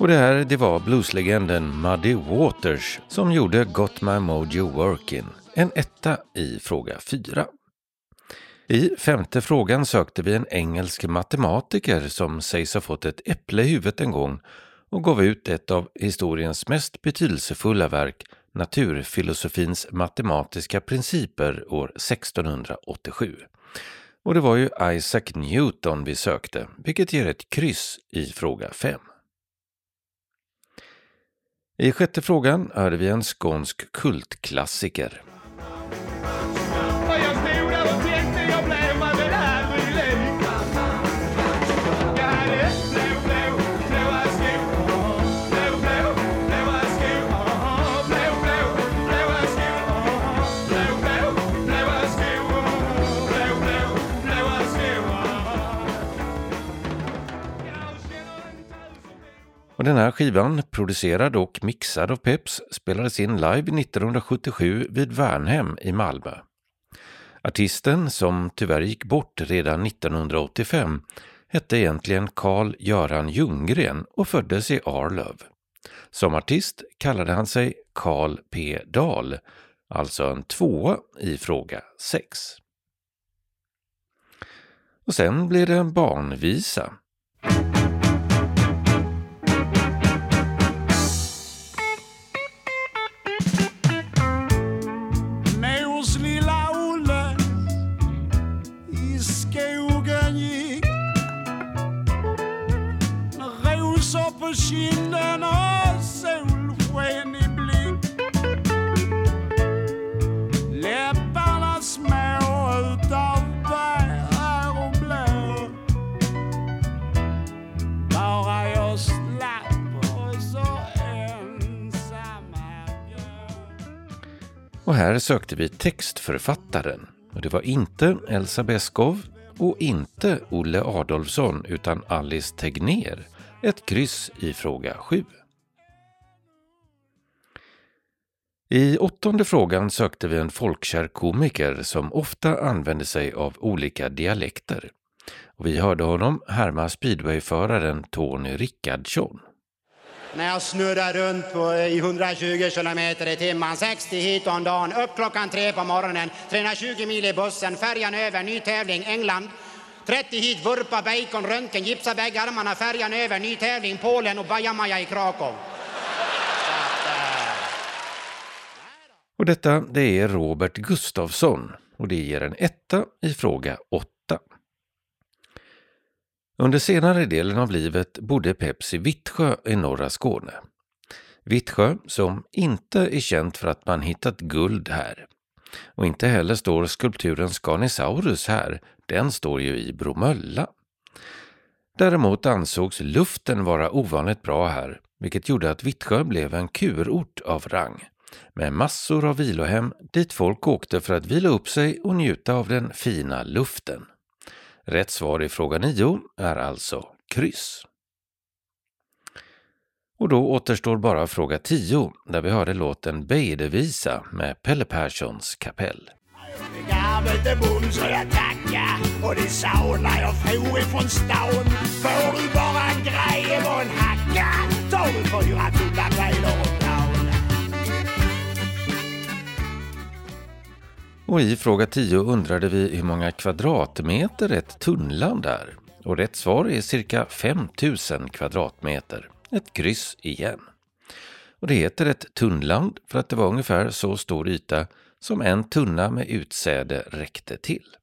Och det här det var blueslegenden Muddy Waters som gjorde Got My Mojo Workin', en etta i fråga 4. I femte frågan sökte vi en engelsk matematiker som sägs ha fått ett äpple i huvudet en gång och gav ut ett av historiens mest betydelsefulla verk, Naturfilosofins matematiska principer år 1687. Och det var ju Isaac Newton vi sökte, vilket ger ett kryss i fråga 5. I sjätte frågan hörde vi en skånsk kultklassiker. Och den här skivan, producerad och mixad av Peps, spelades in live 1977 vid Värnhem i Malmö. Artisten, som tyvärr gick bort redan 1985, hette egentligen Carl-Göran Ljunggren och föddes i Arlöv. Som artist kallade han sig Carl P Dahl, alltså en tvåa i fråga 6. Och sen blir det en barnvisa. Här sökte vi textförfattaren. Och det var inte Elsa Beskow och inte Olle Adolfsson utan Alice Tegner ett kryss i fråga 7. I åttonde frågan sökte vi en folkkär komiker som ofta använde sig av olika dialekter. Och vi hörde honom härma speedwayföraren Tony Rickardsson. När jag snurrar runt på, eh, i 120 kilometer i timmen, 60 hit om dagen, upp klockan tre på morgonen, 320 mil i bussen, färjan över, ny tävling, England, 30 hit, vurpa, bacon, röntgen, gipsa bägge armarna, färjan över, ny tävling, Polen och bajamaja i Krakow. Och detta det är Robert Gustafsson och det ger en etta i fråga 8. Under senare delen av livet bodde Peps i Vittsjö i norra Skåne. Vittsjö som inte är känt för att man hittat guld här. Och inte heller står skulpturen Scanisaurus här, den står ju i Bromölla. Däremot ansågs luften vara ovanligt bra här, vilket gjorde att Vittsjö blev en kurort av rang, med massor av vilohem dit folk åkte för att vila upp sig och njuta av den fina luften. Rätt svar i fråga 9 är alltså kryss. Och då återstår bara fråga 10 där vi hörde låten Bejdevisa med Pelle Perssons kapell. Garvet bond så jag tackar och det saunar jag for ifrån stan. Får du bara en grej och en hacka tar du fyra Och i fråga 10 undrade vi hur många kvadratmeter ett tunnland är. Och rätt svar är cirka 5000 kvadratmeter. Ett kryss igen. Och det heter ett tunnland för att det var ungefär så stor yta som en tunna med utsäde räckte till.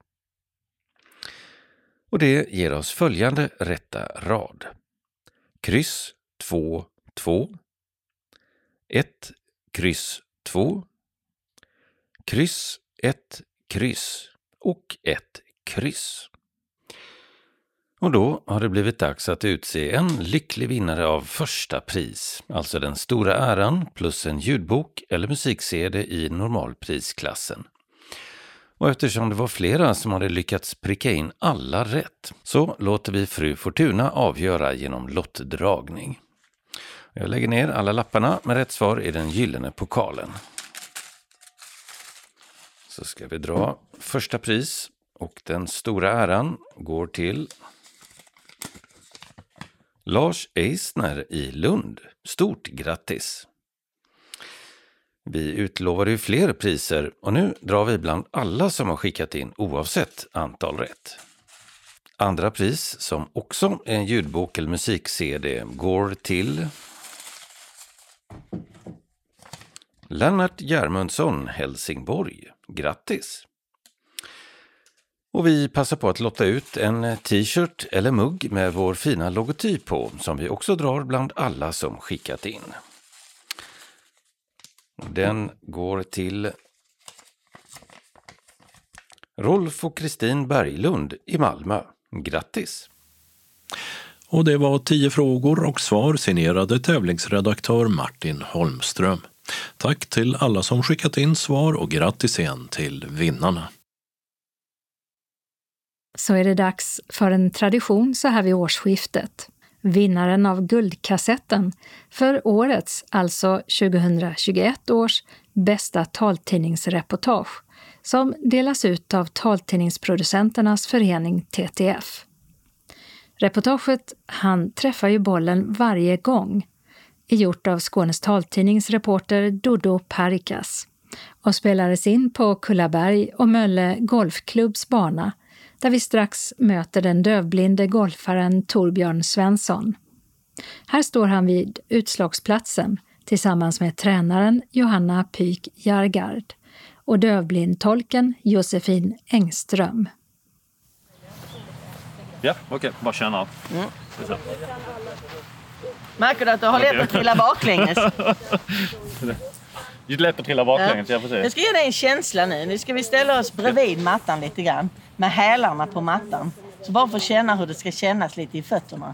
Och det ger oss följande rätta rad. Kryss 2, 2. 1, kryss 2. Kryss, ett kryss och ett kryss. Och då har det blivit dags att utse en lycklig vinnare av första pris, alltså den stora äran plus en ljudbok eller musik-CD i normalprisklassen. Och eftersom det var flera som hade lyckats pricka in alla rätt så låter vi fru Fortuna avgöra genom lottdragning. Jag lägger ner alla lapparna med rätt svar i den gyllene pokalen. Så ska vi dra första pris och den stora äran går till Lars Eisner i Lund. Stort grattis! Vi utlovade ju fler priser och nu drar vi bland alla som har skickat in oavsett antal rätt. Andra pris, som också är en ljudbok eller musik-CD, går till Lennart Järmundsson, Helsingborg. Grattis! Och vi passar på att lotta ut en t-shirt eller mugg med vår fina logotyp på som vi också drar bland alla som skickat in. Den går till Rolf och Kristin Berglund i Malmö. Grattis! Och det var tio frågor och svar signerade tävlingsredaktör Martin Holmström. Tack till alla som skickat in svar och grattis igen till vinnarna så är det dags för en tradition så här vid årsskiftet. Vinnaren av Guldkassetten för årets, alltså 2021 års, bästa taltidningsreportage som delas ut av Taltidningsproducenternas förening TTF. Reportaget Han träffar ju bollen varje gång är gjort av Skånes taltidnings reporter Dodo Parikas och spelades in på Kullaberg och Mölle Golfklubbs bana där vi strax möter den dövblinde golfaren Torbjörn Svensson. Här står han vid utslagsplatsen tillsammans med tränaren Johanna Pyk Jargard och dövblindtolken Josefin Engström. Ja, okej. Okay. Bara känna. Mm. Märker du att du har lätt att trilla baklänges? Det *laughs* är lätt att trilla baklänges, ja. se. Jag ska ge dig en känsla nu. Nu ska vi ställa oss bredvid mattan lite grann med hälarna på mattan. Så bara för att känna hur det ska kännas lite i fötterna.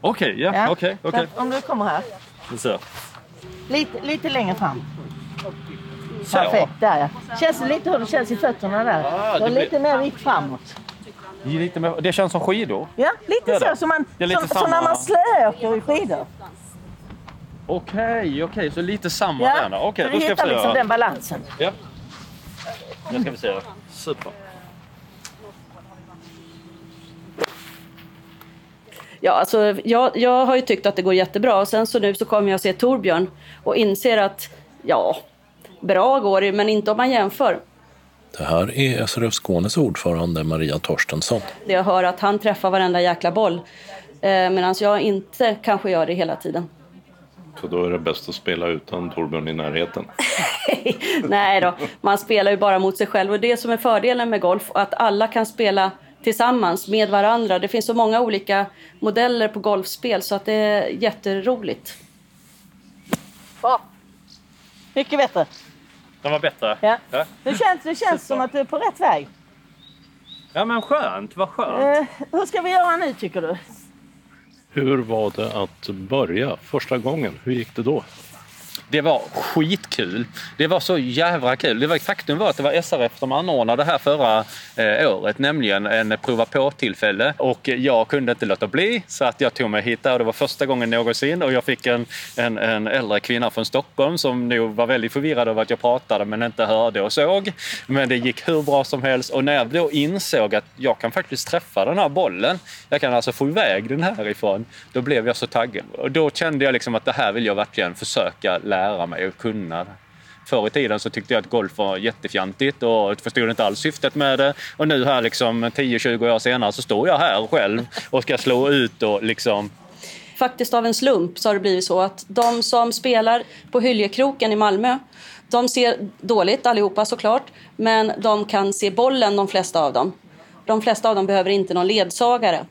Okej, okay, ja, ja. okej. Okay, okay. Om du kommer här. Så. Lite, lite längre fram. Så. Perfekt, där ja. Känns det lite hur det känns i fötterna där? Ah, du har lite mer vikt framåt. Lite mer, det känns som skidor? Ja, lite så. Som, man, som, samma... som när man slöåker i skidor. Okej, okay, okej. Okay. Så lite samma ja, där. Okej, okay, då ska vi se. liksom den balansen. Ja. Nu ska vi se. Super. Ja, alltså, jag, jag har ju tyckt att det går jättebra och sen så nu så kommer jag se Torbjörn och inser att ja, bra går det, men inte om man jämför. Det här är SRF Skånes ordförande Maria Torstensson. Jag hör att han träffar varenda jäkla boll eh, medan jag inte kanske gör det hela tiden. Så då är det bäst att spela utan Torbjörn i närheten? *laughs* Nej då, man spelar ju bara mot sig själv och det som är fördelen med golf, att alla kan spela tillsammans med varandra. Det finns så många olika modeller på golfspel så att det är jätteroligt. Bra! Mycket bättre. Den var bättre? Ja. ja. Det känns, det känns som att du är på rätt väg. Ja men skönt, vad skönt. Eh, hur ska vi göra nu tycker du? Hur var det att börja första gången? Hur gick det då? Det var skitkul. Det var så jävla kul. Det var, faktum var att det var SRF som anordnade det här förra eh, året, nämligen en prova på-tillfälle. Och jag kunde inte låta bli så att jag tog mig hit där och det var första gången någonsin och jag fick en, en, en äldre kvinna från Stockholm som nog var väldigt förvirrad över att jag pratade men inte hörde och såg. Men det gick hur bra som helst och när jag då insåg att jag kan faktiskt träffa den här bollen, jag kan alltså få iväg den härifrån, då blev jag så taggad. Och då kände jag liksom att det här vill jag verkligen försöka lära lära mig och kunna. Förr i tiden så tyckte jag att golf var jättefjantigt och förstod inte alls syftet med det. Och nu här liksom 10-20 år senare så står jag här själv och ska slå ut och liksom Faktiskt av en slump så har det blivit så att de som spelar på Hyljekroken i Malmö de ser dåligt allihopa såklart, men de kan se bollen de flesta av dem. De flesta av dem behöver inte någon ledsagare.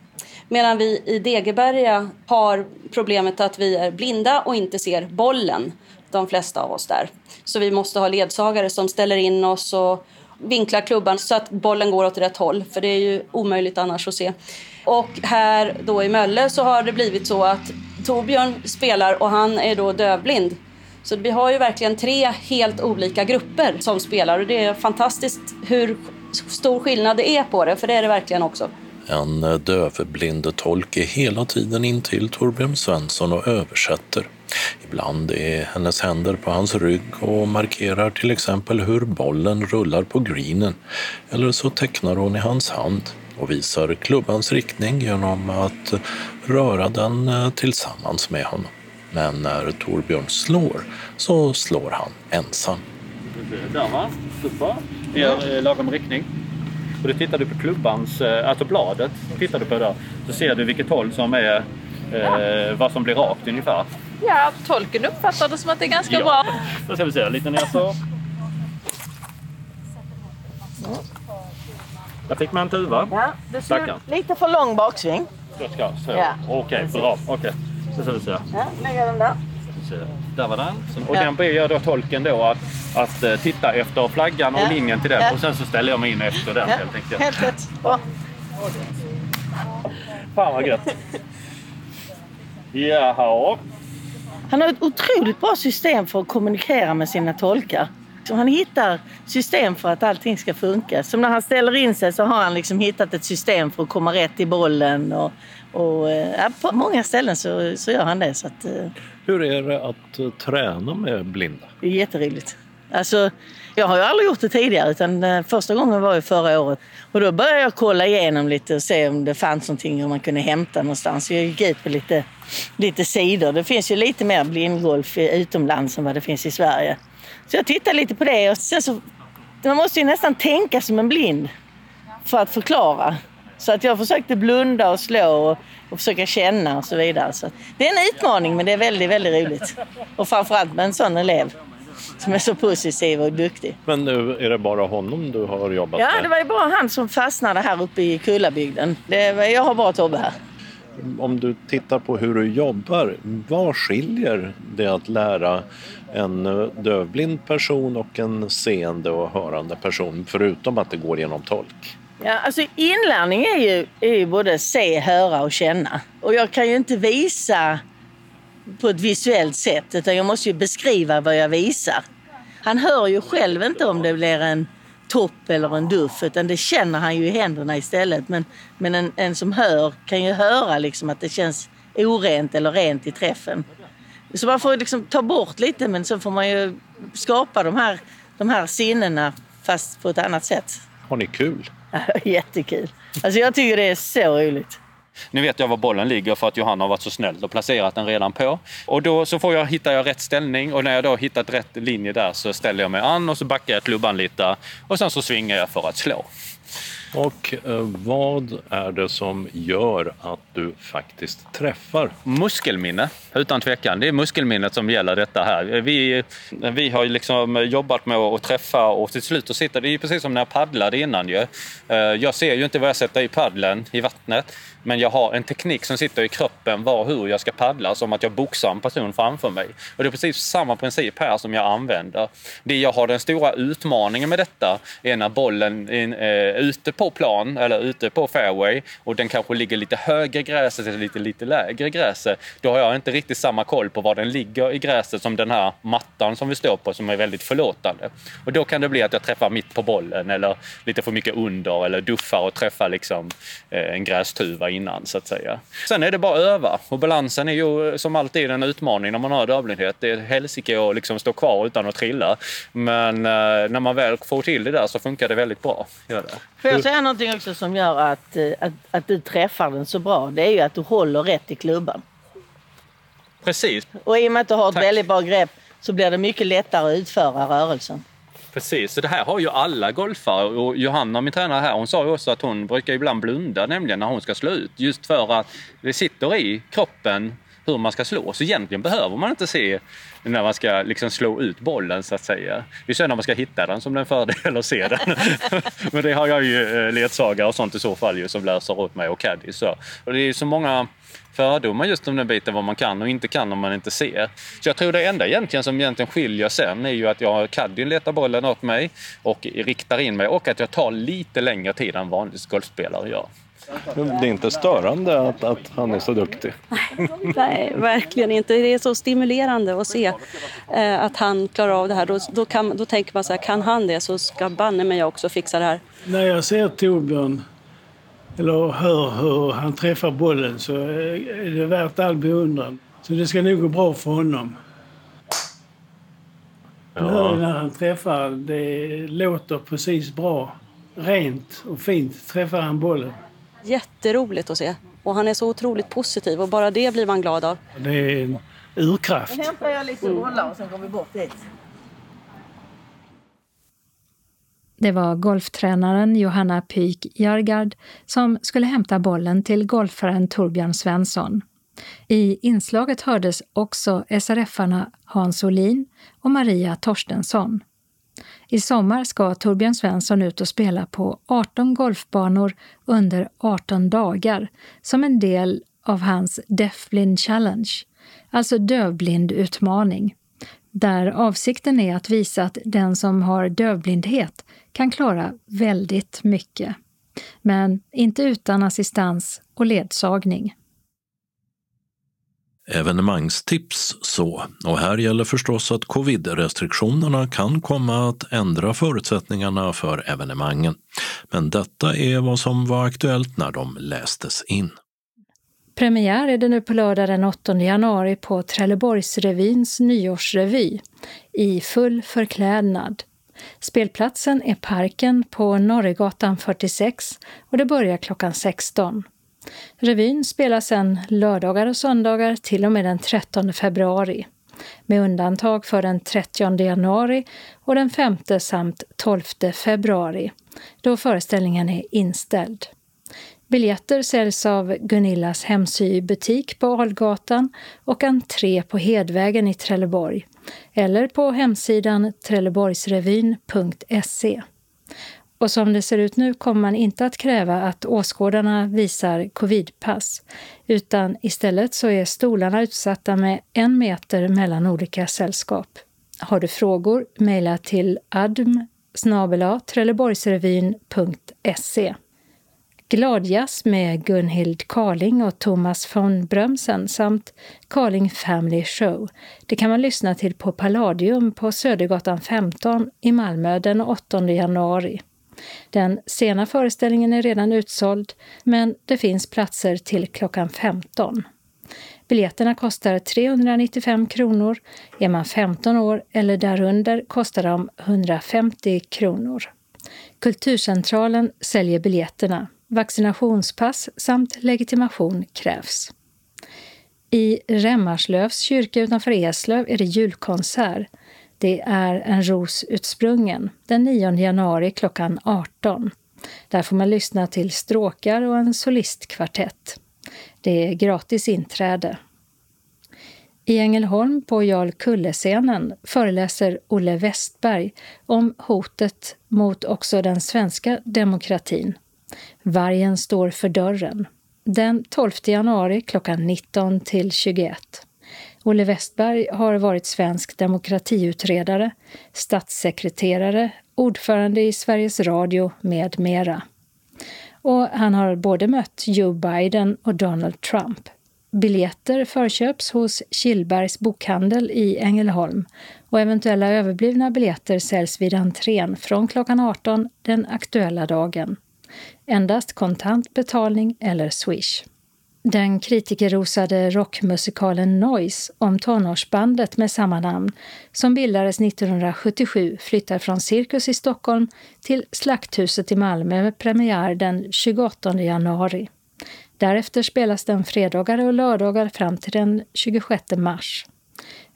Medan vi i Degeberga har problemet att vi är blinda och inte ser bollen, de flesta av oss där. Så vi måste ha ledsagare som ställer in oss och vinklar klubban så att bollen går åt rätt håll, för det är ju omöjligt annars att se. Och här då i Mölle så har det blivit så att Torbjörn spelar och han är då dövblind. Så vi har ju verkligen tre helt olika grupper som spelar och det är fantastiskt hur stor skillnad det är på det, för det är det verkligen också. En dövblind tolk är hela tiden in till Torbjörn Svensson och översätter. Ibland är hennes händer på hans rygg och markerar till exempel hur bollen rullar på greenen. Eller så tecknar hon i hans hand och visar klubbans riktning genom att röra den eh, tillsammans med honom. Men när Torbjörn slår så slår han ensam. Där va? Super. I eh, lagom riktning. Och då tittar du på klubbans, eh, alltså bladet, tittar du på där, så ser du vilket håll som är, eh, vad som blir rakt ungefär. Ja, tolken uppfattar det som att det är ganska Ja. bra. Då ska vi se, lite ner så. Där fick man en tuva. Ja, ser Stackarn. lite för lång baksving. Då ska så. Ja. Okej, bra. Okej. Så ska vi se. Ja, lägger den där. Där var den. Och Ja. den ber jag då tolken då att, att eh, titta efter flaggan och Ja. linjen till den. Ja. Och sen så ställer jag mig in efter den Ja, helt enkelt. helt rätt. Fan vad gött. *laughs* Jaha. Han har ett otroligt bra system för att kommunikera med sina tolkar. Så han hittar system för att allting ska funka. Som när han ställer in sig så har han liksom hittat ett system för att komma rätt i bollen. Och, och, eh, ja, på många ställen så, så gör han det. Så att, eh, Hur är det att träna med blinda? det är jätteroligt. Alltså, jag har ju aldrig gjort det tidigare utan eh, första gången var ju förra året. Och då började jag kolla igenom lite och se om det fanns någonting om man kunde hämta någonstans. Jag gick ut på lite, lite sidor. Det finns ju lite mer blindgolf utomlands än vad det finns i Sverige. Så jag tittade lite på det och sen så... Man måste ju nästan tänka som en blind för att förklara. Så att jag försökte blunda och slå och, och försöka känna och så vidare. Så det är en utmaning men det är väldigt, väldigt roligt. Och framförallt med en sån elev *laughs* som är så positiv och duktig. Men nu är det bara honom du har jobbat Ja, med? det var ju bara han som fastnade här uppe i Kullabygden. Det var, jag har bara jobb här. Om du tittar på hur du jobbar, vad skiljer det att lära en dövblind person och en seende och hörande person förutom att det går genom tolk? Ja, alltså inlärning är ju, är ju både se, höra och känna. Och jag kan ju inte visa på ett visuellt sätt utan jag måste ju beskriva vad jag visar. Han hör ju själv inte om det blir en topp eller en duff utan det känner han ju i händerna istället. Men, men en, en som hör kan ju höra liksom att det känns orent eller rent i träffen. Så man får liksom ta bort lite men så får man ju skapa de här, de här sinnena fast på ett annat sätt. Har ni kul? *laughs* Jättekul. Alltså jag tycker det är så roligt. Nu vet jag var bollen ligger för att Johanna har varit så snäll och placerat den redan på. Och då så får jag, hittar jag rätt ställning och när jag då hittat rätt linje där så ställer jag mig an och så backar jag klubban lite och sen så svingar jag för att slå. Och eh, vad är det som gör att du faktiskt träffar? Muskelminne, utan tvekan. Det är muskelminnet som gäller detta här. Vi, vi har ju liksom jobbat med att träffa och till slut så sitter det är precis som när jag paddlade innan ju. Eh, Jag ser ju inte vad jag sätter i paddeln i vattnet. Men jag har en teknik som sitter i kroppen var hur jag ska paddla som att jag boxar en person framför mig. Och det är precis samma princip här som jag använder. Det jag har den stora utmaningen med detta är när bollen är eh, ute på plan eller ute på fairway och den kanske ligger lite högre gräset eller lite, lite lägre gräset. Då har jag inte riktigt samma koll på var den ligger i gräset som den här mattan som vi står på som är väldigt förlåtande. Och då kan det bli att jag träffar mitt på bollen eller lite för mycket under eller duffar och träffar liksom eh, en grästuva innan så att säga. Sen är det bara att öva och balansen är ju som alltid en utmaning när man har dövblindhet. Det är helsike att liksom stå kvar utan att trilla. Men eh, när man väl får till det där så funkar det väldigt bra. Gör det. Får jag säga någonting också som gör att, eh, att, att du träffar den så bra? Det är ju att du håller rätt i klubban. Precis. Och i och med att du har ett Tack. väldigt bra grepp så blir det mycket lättare att utföra rörelsen. Precis, så det här har ju alla golfare. Och Johanna, min tränare här, hon sa ju också att hon brukar ibland blunda nämligen när hon ska slå ut. Just för att det sitter i kroppen hur man ska slå. Så egentligen behöver man inte se när man ska liksom slå ut bollen så att säga. Det är sen när man ska hitta den som det är en fördel att se den. *laughs* Men det har jag ju eh, ledsagare och sånt i så fall ju som läser åt mig och caddy. Så. Och det är så många fördomar just om den biten vad man kan och inte kan om man inte ser. Så jag tror det enda egentligen som egentligen skiljer sen är ju att jag caddien letar bollen åt mig och riktar in mig och att jag tar lite längre tid än vanlig golfspelare gör. Det är inte störande att, att han är så duktig. *laughs* Nej, verkligen inte. Det är så stimulerande att se eh, att han klarar av det här. Då, då, kan, då tänker man så här, kan han det så ska banne mig också fixa det här. När jag ser Torbjörn eller hör hur han träffar bollen så är det värt all beundran. Så det ska nog gå bra för honom. Ja. när han träffar, det låter precis bra. Rent och fint träffar han bollen. Jätteroligt att se. Och han är så otroligt positiv och bara det blir man glad av. Det är en urkraft. Nu hämtar jag lite bollar och sen går vi bort dit. Det var golftränaren Johanna Pyk Jargard som skulle hämta bollen till golfaren Torbjörn Svensson. I inslaget hördes också SRF-arna Hans Olin och Maria Torstensson. I sommar ska Torbjörn Svensson ut och spela på 18 golfbanor under 18 dagar som en del av hans Deafblind Challenge, alltså dövblind utmaning, där avsikten är att visa att den som har dövblindhet kan klara väldigt mycket. Men inte utan assistans och ledsagning. Evenemangstips så, och här gäller förstås att covid-restriktionerna kan komma att ändra förutsättningarna för evenemangen. Men detta är vad som var aktuellt när de lästes in. Premiär är det nu på lördag den 8 januari på Trelleborgsrevyns nyårsrevy i full förklädnad. Spelplatsen är Parken på Norregatan 46 och det börjar klockan 16. Revyn spelas sedan lördagar och söndagar till och med den 13 februari med undantag för den 30 januari och den 5 samt 12 februari då föreställningen är inställd. Biljetter säljs av Gunillas hemsybutik på Algatan och entré på Hedvägen i Trelleborg eller på hemsidan trelleborgsrevyn.se. Och som det ser ut nu kommer man inte att kräva att åskådarna visar covidpass, utan istället så är stolarna utsatta med en meter mellan olika sällskap. Har du frågor, mejla till adm trelleborgsrevyn.se. Gladjazz med Gunhild Karling och Thomas von Brömsen samt Karling Family Show. Det kan man lyssna till på Palladium på Södergatan 15 i Malmö den 8 januari. Den sena föreställningen är redan utsåld, men det finns platser till klockan 15. Biljetterna kostar 395 kronor. Är man 15 år eller därunder kostar de 150 kronor. Kulturcentralen säljer biljetterna. Vaccinationspass samt legitimation krävs. I Remmarslövs kyrka utanför Eslöv är det julkonsert. Det är en ros utsprungen den 9 januari klockan 18. Där får man lyssna till stråkar och en solistkvartett. Det är gratis inträde. I Ängelholm på Jarl Kulle-scenen föreläser Olle Westberg om hotet mot också den svenska demokratin. Vargen står för dörren. Den 12 januari klockan 19 till 21. Olle Westberg har varit svensk demokratiutredare, statssekreterare, ordförande i Sveriges Radio med mera. och han har både mött Joe Biden och Donald Trump. Biljetter förköps hos Killbergs bokhandel i Ängelholm och eventuella överblivna biljetter säljs vid entrén från klockan 18 den aktuella dagen. Endast kontant betalning eller swish. Den kritikerrosade rockmusikalen Noise om tonårsbandet med samma namn som bildades 1977 flyttar från Cirkus i Stockholm till Slakthuset i Malmö med premiär den 28 januari. Därefter spelas den fredagar och lördagar fram till den 26 mars.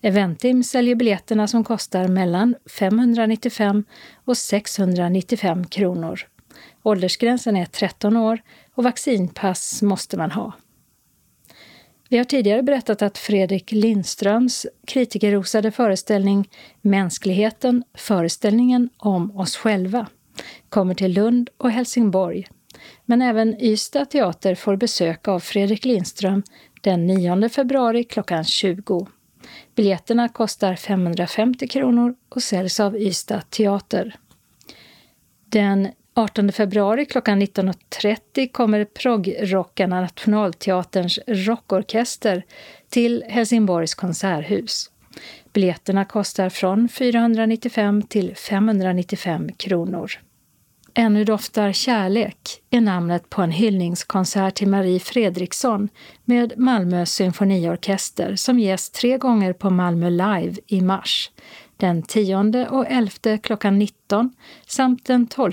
Eventim säljer biljetterna som kostar mellan 595 och 695 kronor. Åldersgränsen är 13 år och vaccinpass måste man ha. Vi har tidigare berättat att Fredrik Lindströms kritikerrosade föreställning Mänskligheten, föreställningen om oss själva kommer till Lund och Helsingborg. Men även Ystad teater får besök av Fredrik Lindström den 9 februari klockan 20. Biljetterna kostar 550 kronor och säljs av Ystad teater. Den 18 februari klockan 19.30 kommer proggrockarna Nationalteaterns rockorkester till Helsingborgs konserthus. Biljetterna kostar från 495 till 595 kronor. Ännu doftar kärlek är namnet på en hyllningskonsert till Marie Fredriksson med Malmö symfoniorkester som ges tre gånger på Malmö Live i mars. Den 10 och 11 klockan 19 samt den 12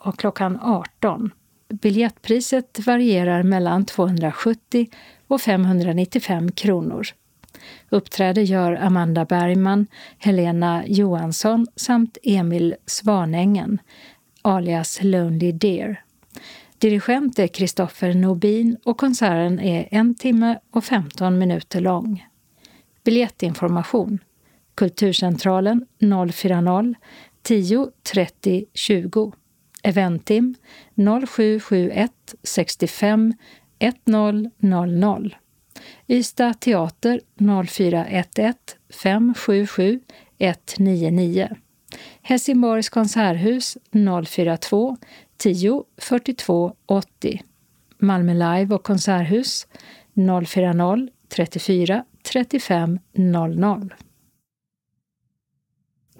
och klockan 18. Biljettpriset varierar mellan 270 och 595 kronor. Uppträde gör Amanda Bergman, Helena Johansson samt Emil Svanängen, alias Lonely Deer. Dirigent är Kristoffer Nobin och konserten är en timme och 15 minuter lång. Biljettinformation Kulturcentralen 040 10 30 20 Eventim 0771 65 1000. Ystad Teater 0411 577 199. Helsingborgs konserthus 042 10 42 80. Malmö Live och konserthus 040 34 35 00.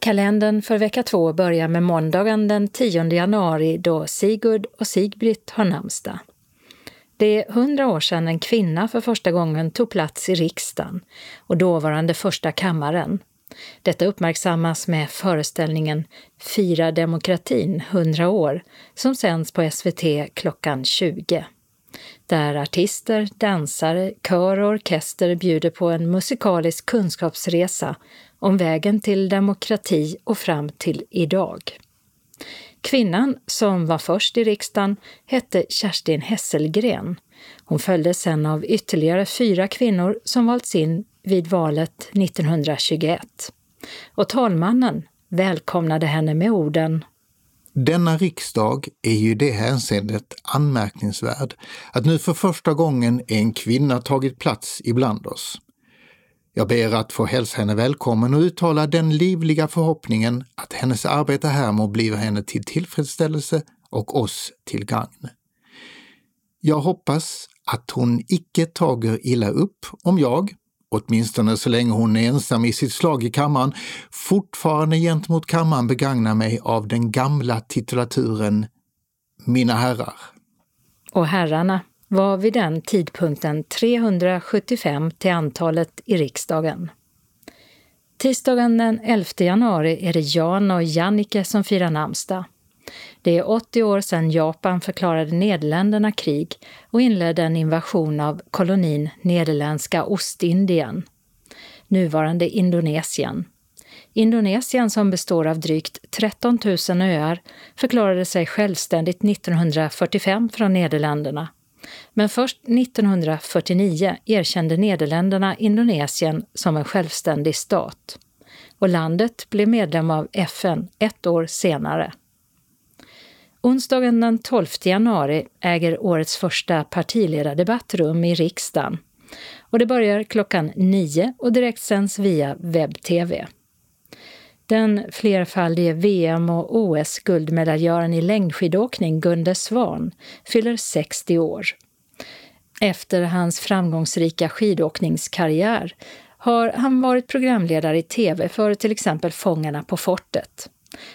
Kalendern för vecka två börjar med måndagen den 10 januari då Sigurd och Sigbritt har namnsdag. Det är hundra år sedan en kvinna för första gången tog plats i riksdagen och dåvarande första kammaren. Detta uppmärksammas med föreställningen Fira demokratin 100 år som sänds på SVT klockan 20. Där artister, dansare, kör och orkester bjuder på en musikalisk kunskapsresa om vägen till demokrati och fram till idag. Kvinnan som var först i riksdagen hette Kerstin Hesselgren. Hon följdes sen av ytterligare fyra kvinnor som valts in vid valet 1921. Och talmannen välkomnade henne med orden denna riksdag är ju i det hänseendet anmärkningsvärd att nu för första gången en kvinna tagit plats ibland oss. Jag ber att få hälsa henne välkommen och uttala den livliga förhoppningen att hennes arbete här må bliva henne till tillfredsställelse och oss till gagn. Jag hoppas att hon icke tager illa upp om jag, åtminstone så länge hon är ensam i sitt slag i kammaren, fortfarande gentemot kammaren begagnar mig av den gamla titulaturen Mina herrar. Och herrarna var vid den tidpunkten 375 till antalet i riksdagen. Tisdagen den 11 januari är det Jan och Jannike som firar namnsdag. Det är 80 år sedan Japan förklarade Nederländerna krig och inledde en invasion av kolonin Nederländska Ostindien, nuvarande Indonesien. Indonesien, som består av drygt 13 000 öar, förklarade sig självständigt 1945 från Nederländerna. Men först 1949 erkände Nederländerna Indonesien som en självständig stat. Och landet blev medlem av FN ett år senare. Onsdagen den 12 januari äger årets första partiledardebatt rum i riksdagen. Och det börjar klockan nio och direktsänds via webb-tv. Den flerfaldige VM och OS-guldmedaljören i längdskidåkning Gunde Svan fyller 60 år. Efter hans framgångsrika skidåkningskarriär har han varit programledare i tv för till exempel Fångarna på fortet.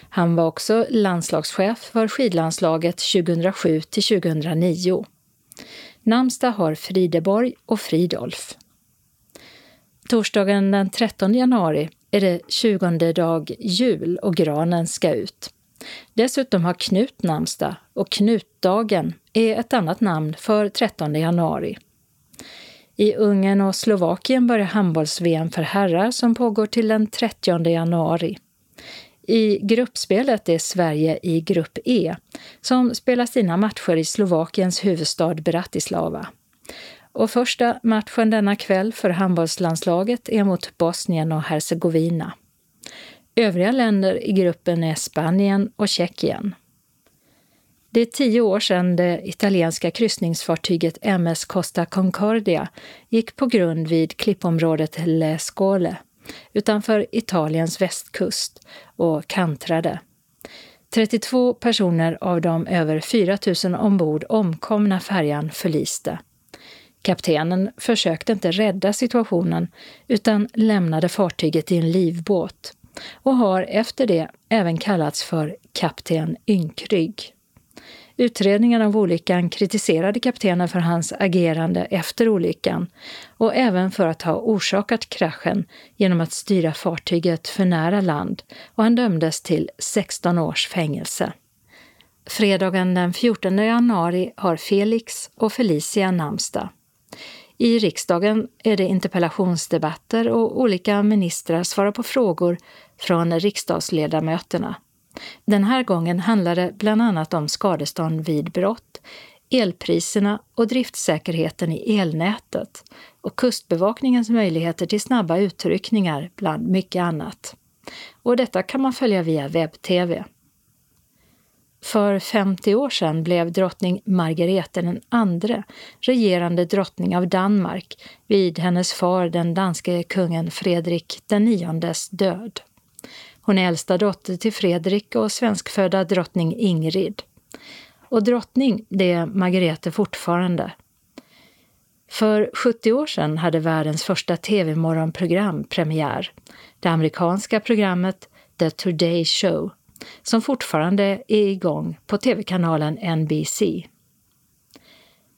Han var också landslagschef för skidlandslaget 2007 till 2009. Namnsdag har Frideborg och Fridolf. Torsdagen den 13 januari är det 20 dag jul och granen ska ut. Dessutom har Knut namnsdag och Knutdagen är ett annat namn för 13 januari. I Ungern och Slovakien börjar handbolls-VM för herrar som pågår till den 30 januari. I gruppspelet är Sverige i grupp E, som spelar sina matcher i Slovakiens huvudstad Bratislava. Och första matchen denna kväll för handbollslandslaget är mot Bosnien och Hercegovina. Övriga länder i gruppen är Spanien och Tjeckien. Det är tio år sedan det italienska kryssningsfartyget MS Costa Concordia gick på grund vid klippområdet Le Scole utanför Italiens västkust och kantrade. 32 personer av de över 4 000 ombord omkomna färjan förliste. Kaptenen försökte inte rädda situationen utan lämnade fartyget i en livbåt och har efter det även kallats för Kapten Ynkrygg. Utredningen av olyckan kritiserade kaptenen för hans agerande efter olyckan och även för att ha orsakat kraschen genom att styra fartyget för nära land och han dömdes till 16 års fängelse. Fredagen den 14 januari har Felix och Felicia namnsdag. I riksdagen är det interpellationsdebatter och olika ministrar svarar på frågor från riksdagsledamöterna. Den här gången handlar det bland annat om skadestånd vid brott, elpriserna och driftsäkerheten i elnätet och Kustbevakningens möjligheter till snabba utryckningar bland mycket annat. Och detta kan man följa via webb-tv. För 50 år sedan blev drottning Margarete den andre regerande drottning av Danmark vid hennes far den danske kungen Fredrik den niondes död. Hon är äldsta dotter till Fredrik och svenskfödda drottning Ingrid. Och drottning, det är Margarete fortfarande. För 70 år sedan hade världens första tv-morgonprogram premiär. Det amerikanska programmet The Today Show, som fortfarande är igång på tv-kanalen NBC.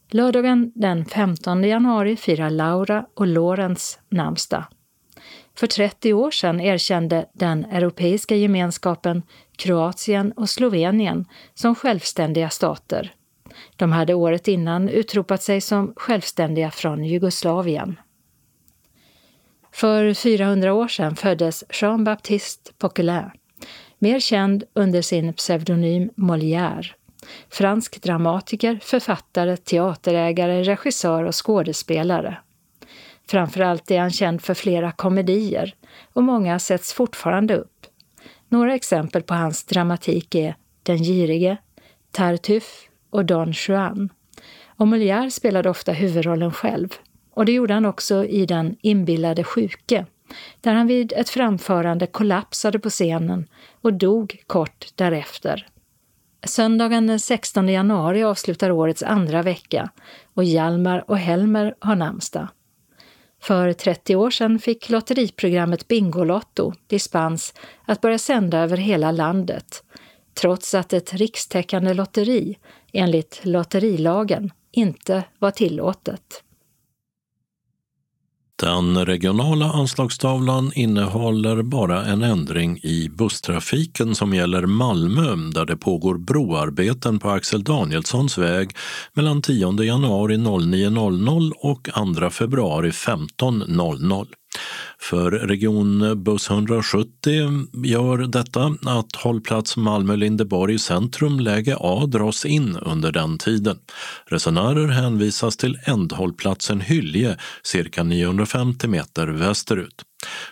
Lördagen den 15 januari firar Laura och Lorentz namnsdag. För 30 år sedan erkände den Europeiska gemenskapen Kroatien och Slovenien som självständiga stater. De hade året innan utropat sig som självständiga från Jugoslavien. För 400 år sedan föddes Jean-Baptiste Poquelin, mer känd under sin pseudonym Molière. Fransk dramatiker, författare, teaterägare, regissör och skådespelare. Framförallt är han känd för flera komedier och många sätts fortfarande upp. Några exempel på hans dramatik är Den girige, Tartuffe och Don Juan. Och Molière spelade ofta huvudrollen själv. Och det gjorde han också i Den inbillade sjuke, där han vid ett framförande kollapsade på scenen och dog kort därefter. Söndagen den 16 januari avslutar årets andra vecka och Hjalmar och Helmer har namnsdag. För 30 år sedan fick lotteriprogrammet Bingolotto dispens att börja sända över hela landet, trots att ett rikstäckande lotteri enligt lotterilagen inte var tillåtet. Den regionala anslagstavlan innehåller bara en ändring i busstrafiken som gäller Malmö där det pågår broarbeten på Axel Danielssons väg mellan 10 januari 09.00 och 2 februari 15.00. För Region Buss 170 gör detta att hållplats Malmö-Lindeborg centrum läge A dras in under den tiden. Resenärer hänvisas till ändhållplatsen Hylje cirka 950 meter västerut.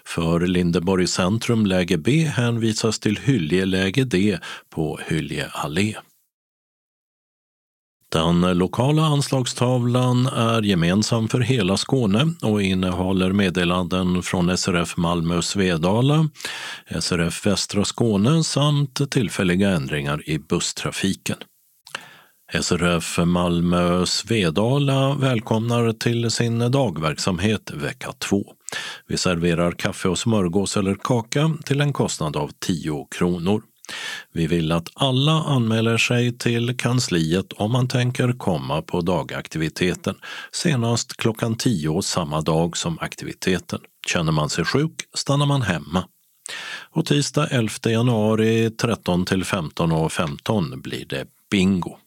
För Lindeborg centrum läge B hänvisas till Hylje läge D på Hylje allé. Den lokala anslagstavlan är gemensam för hela Skåne och innehåller meddelanden från SRF Malmö Svedala, SRF Västra Skåne samt tillfälliga ändringar i busstrafiken. SRF Malmö Svedala välkomnar till sin dagverksamhet vecka 2. Vi serverar kaffe och smörgås eller kaka till en kostnad av 10 kronor. Vi vill att alla anmäler sig till kansliet om man tänker komma på dagaktiviteten senast klockan 10 samma dag som aktiviteten. Känner man sig sjuk stannar man hemma. Och tisdag 11 januari 13 till 15.15 15 blir det bingo.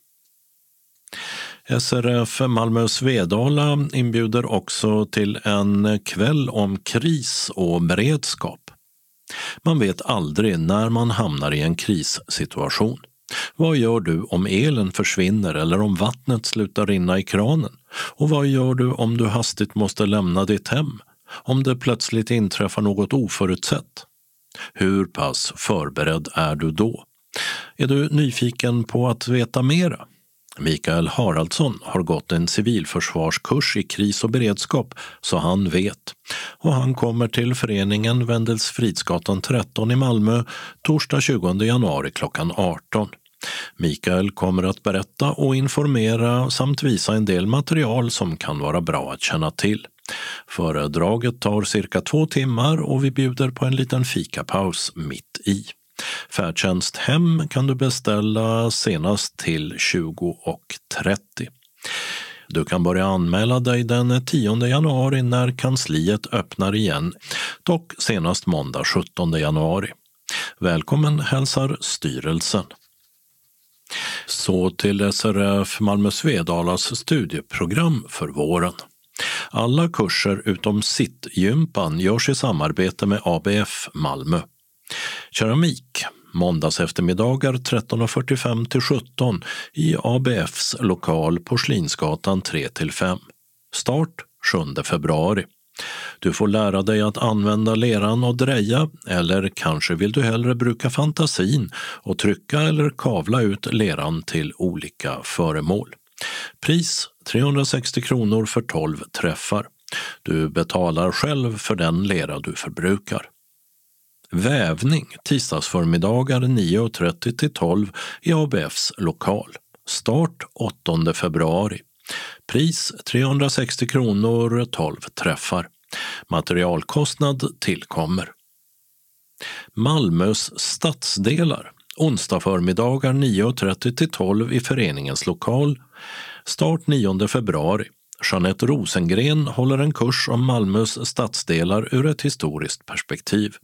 SRF Malmö Svedala inbjuder också till en kväll om kris och beredskap. Man vet aldrig när man hamnar i en krissituation. Vad gör du om elen försvinner eller om vattnet slutar rinna i kranen? Och vad gör du om du hastigt måste lämna ditt hem? Om det plötsligt inträffar något oförutsett? Hur pass förberedd är du då? Är du nyfiken på att veta mera? Mikael Haraldsson har gått en civilförsvarskurs i kris och beredskap så han vet. Och han kommer till föreningen Wendels Fridsgatan 13 i Malmö torsdag 20 januari klockan 18. Mikael kommer att berätta och informera samt visa en del material som kan vara bra att känna till. Föredraget tar cirka två timmar och vi bjuder på en liten fikapaus mitt i. Färdtjänst hem kan du beställa senast till 20.30. Du kan börja anmäla dig den 10 januari när kansliet öppnar igen, dock senast måndag 17 januari. Välkommen hälsar styrelsen. Så till SRF Malmö Svedalas studieprogram för våren. Alla kurser utom sittgympan görs i samarbete med ABF Malmö. Keramik måndags eftermiddagar 13.45 till 17 i ABFs lokal Porslinsgatan 3 till 5. Start 7 februari. Du får lära dig att använda leran och dreja eller kanske vill du hellre bruka fantasin och trycka eller kavla ut leran till olika föremål. Pris 360 kronor för 12 träffar. Du betalar själv för den lera du förbrukar. Vävning tisdagsförmiddagar 9.30 till 12 i ABFs lokal. Start 8 februari. Pris 360 kronor 12 träffar. Materialkostnad tillkommer. Malmös stadsdelar onsdag förmiddagar 9.30 till 12 i föreningens lokal. Start 9 februari. Jeanette Rosengren håller en kurs om Malmös stadsdelar ur ett historiskt perspektiv.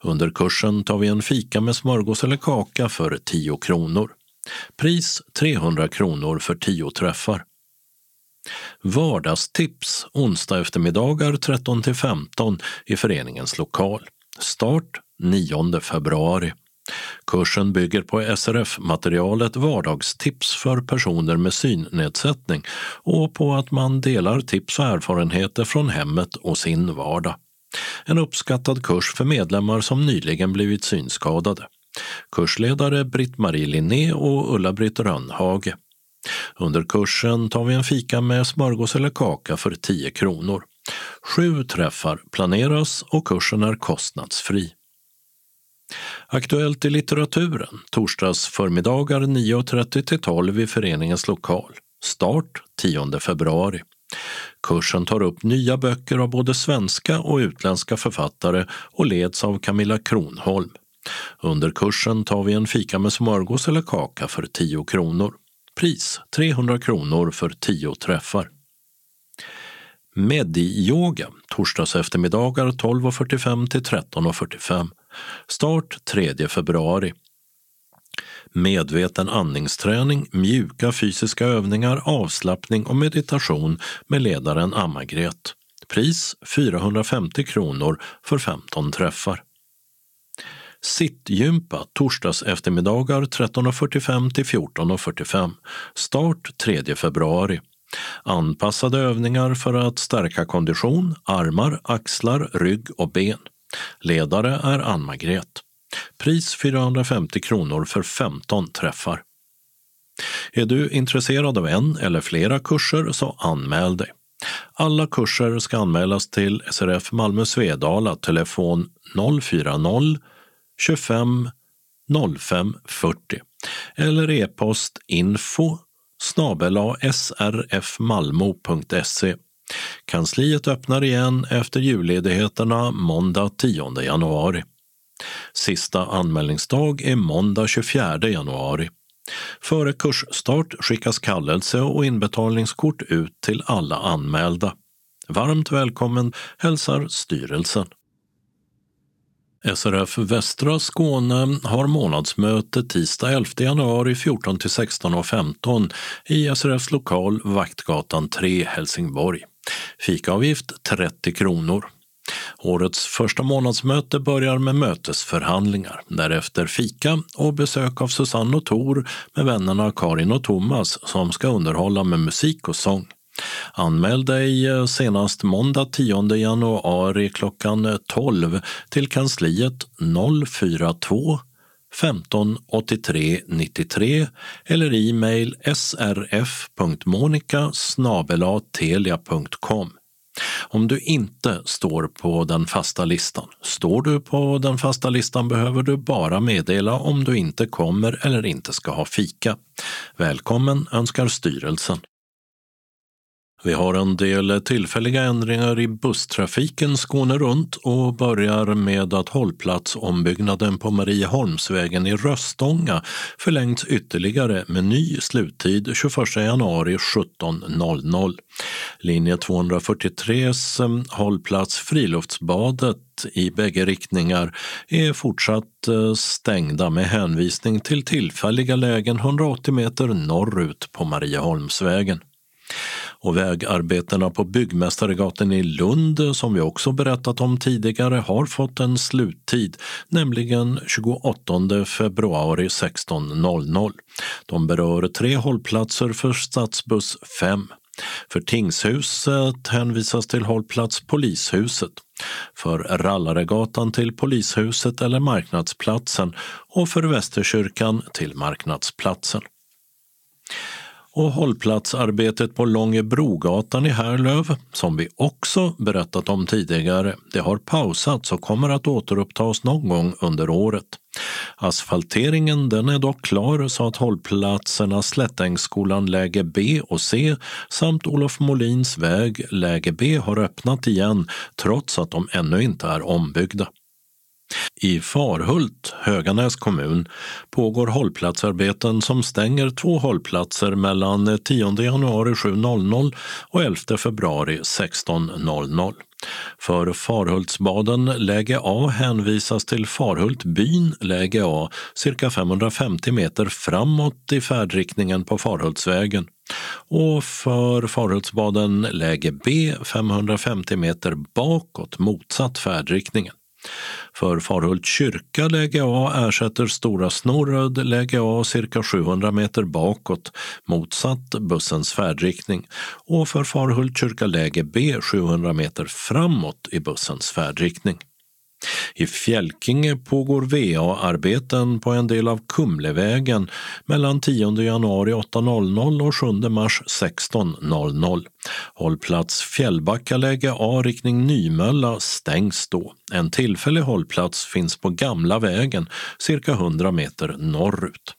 Under kursen tar vi en fika med smörgås eller kaka för 10 kronor. Pris 300 kronor för 10 träffar. Vardagstips onsdag eftermiddagar 13 15 i föreningens lokal. Start 9 februari. Kursen bygger på SRF-materialet Vardagstips för personer med synnedsättning och på att man delar tips och erfarenheter från hemmet och sin vardag. En uppskattad kurs för medlemmar som nyligen blivit synskadade. Kursledare Britt-Marie Linné och Ulla-Britt Rönnhage. Under kursen tar vi en fika med smörgås eller kaka för 10 kronor. Sju träffar planeras och kursen är kostnadsfri. Aktuellt i litteraturen, torsdags förmiddagar 9.30 till 12 i föreningens lokal. Start 10 februari. Kursen tar upp nya böcker av både svenska och utländska författare och leds av Camilla Kronholm. Under kursen tar vi en fika med smörgås eller kaka för 10 kronor. Pris 300 kronor för 10 träffar. Medi-yoga torsdags eftermiddagar 12.45 till 13.45. Start 3 februari. Medveten andningsträning, mjuka fysiska övningar, avslappning och meditation med ledaren Amagret. Pris 450 kronor för 15 träffar. Sittgympa torsdags eftermiddagar 13.45 till 14.45. Start 3 februari. Anpassade övningar för att stärka kondition, armar, axlar, rygg och ben. Ledare är Ann-Margret. Pris 450 kronor för 15 träffar. Är du intresserad av en eller flera kurser så anmäl dig. Alla kurser ska anmälas till SRF Malmö Svedala, telefon 040 25 05 40 eller e-post info srfmalmo.se. Kansliet öppnar igen efter julledigheterna måndag 10 januari. Sista anmälningsdag är måndag 24 januari. Före kursstart skickas kallelse och inbetalningskort ut till alla anmälda. Varmt välkommen hälsar styrelsen. SRF Västra Skåne har månadsmöte tisdag 11 januari 14 till 16.15 i SRFs lokal Vaktgatan 3, Helsingborg. Fikaavgift 30 kronor. Årets första månadsmöte börjar med mötesförhandlingar, därefter fika och besök av Susanne och Tor med vännerna Karin och Thomas som ska underhålla med musik och sång. Anmäl dig eh, senast måndag 10 januari klockan 12 till kansliet 042 15 83 93 eller e-mail srf.monica telia.com. Om du inte står på den fasta listan. Står du på den fasta listan behöver du bara meddela om du inte kommer eller inte ska ha fika. Välkommen önskar styrelsen. Vi har en del tillfälliga ändringar i busstrafiken Skåne runt och börjar med att hållplatsombyggnaden på Marieholmsvägen i Röstånga förlängts ytterligare med ny sluttid 21 januari 17.00. Linje 243s eh, hållplats Friluftsbadet i bägge riktningar är fortsatt eh, stängda med hänvisning till tillfälliga lägen 180 meter norrut på Marieholmsvägen. Och vägarbetena på Byggmästaregatan i Lund, som vi också berättat om tidigare, har fått en sluttid, nämligen 28 februari 16.00. De berör tre hållplatser för stadsbuss 5. För Tingshuset hänvisas till hållplats Polishuset. För Rallaregatan till Polishuset eller Marknadsplatsen och för Västerkyrkan till Marknadsplatsen och hållplatsarbetet på Långebrogatan i Härlöv, som vi också berättat om tidigare, det har pausats och kommer att återupptas någon gång under året. Asfalteringen den är dock klar så att hållplatserna Slättängsskolan läge B och C samt Olof Molins väg läge B har öppnat igen trots att de ännu inte är ombyggda. I Farhult, Höganäs kommun, pågår hållplatsarbeten som stänger två hållplatser mellan 10 januari 7.00 och 11 februari 16.00. För Farhultsbaden läge A hänvisas till Farhult, byn, läge A cirka 550 meter framåt i färdriktningen på Farhultsvägen och för Farhultsbaden läge B 550 meter bakåt motsatt färdriktningen. För Farhult kyrka läge A ersätter Stora Snorröd läge A cirka 700 meter bakåt motsatt bussens färdriktning och för Farhult kyrka läge B 700 meter framåt i bussens färdriktning. I Fjälkinge pågår VA-arbeten på en del av Kumlevägen mellan 10 januari 8.00 och 7 mars 16.00. Hållplats Fjällbackaläge A riktning Nymölla stängs då. En tillfällig hållplats finns på Gamla vägen cirka 100 meter norrut.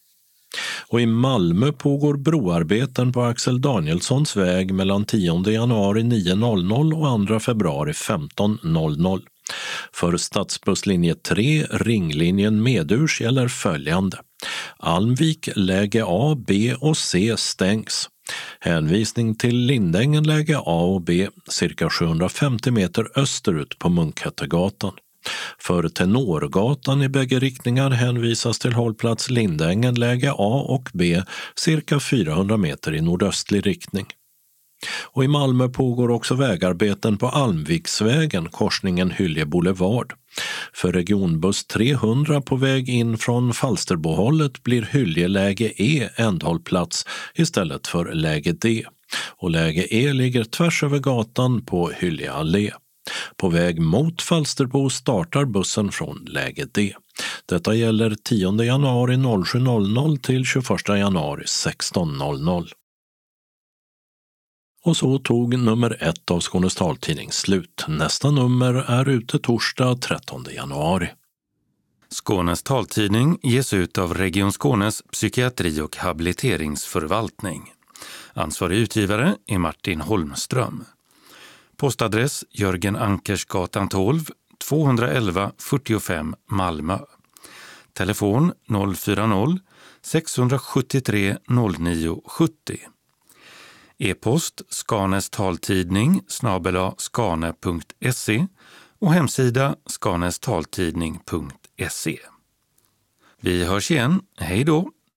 Och i Malmö pågår broarbeten på Axel Danielssons väg mellan 10 januari 9.00 och 2 februari 15.00. För stadsbusslinje 3, ringlinjen Medurs, gäller följande. Almvik läge A, B och C stängs. Hänvisning till Lindängen läge A och B cirka 750 meter österut på Munkhättegatan. För Tenorgatan i bägge riktningar hänvisas till hållplats Lindängen läge A och B cirka 400 meter i nordöstlig riktning. Och I Malmö pågår också vägarbeten på Almviksvägen, korsningen Hylje Boulevard. För regionbuss 300 på väg in från Falsterbohållet blir Hylje läge E ändhållplats istället för läge D. Och läge E ligger tvärs över gatan på Hylje allé. På väg mot Falsterbo startar bussen från läge D. Detta gäller 10 januari 07.00 till 21 januari 16.00. Och så tog nummer ett av Skånes taltidning slut. Nästa nummer är ute torsdag 13 januari. Skånes taltidning ges ut av Region Skånes psykiatri och habiliteringsförvaltning. Ansvarig utgivare är Martin Holmström. Postadress Jörgen Ankersgatan 12, 211 45 Malmö. Telefon 040-673 09 70. E-post Skanes taltidning snabela skane.se och hemsida skanestaltidning.se. Vi hörs igen. Hej då!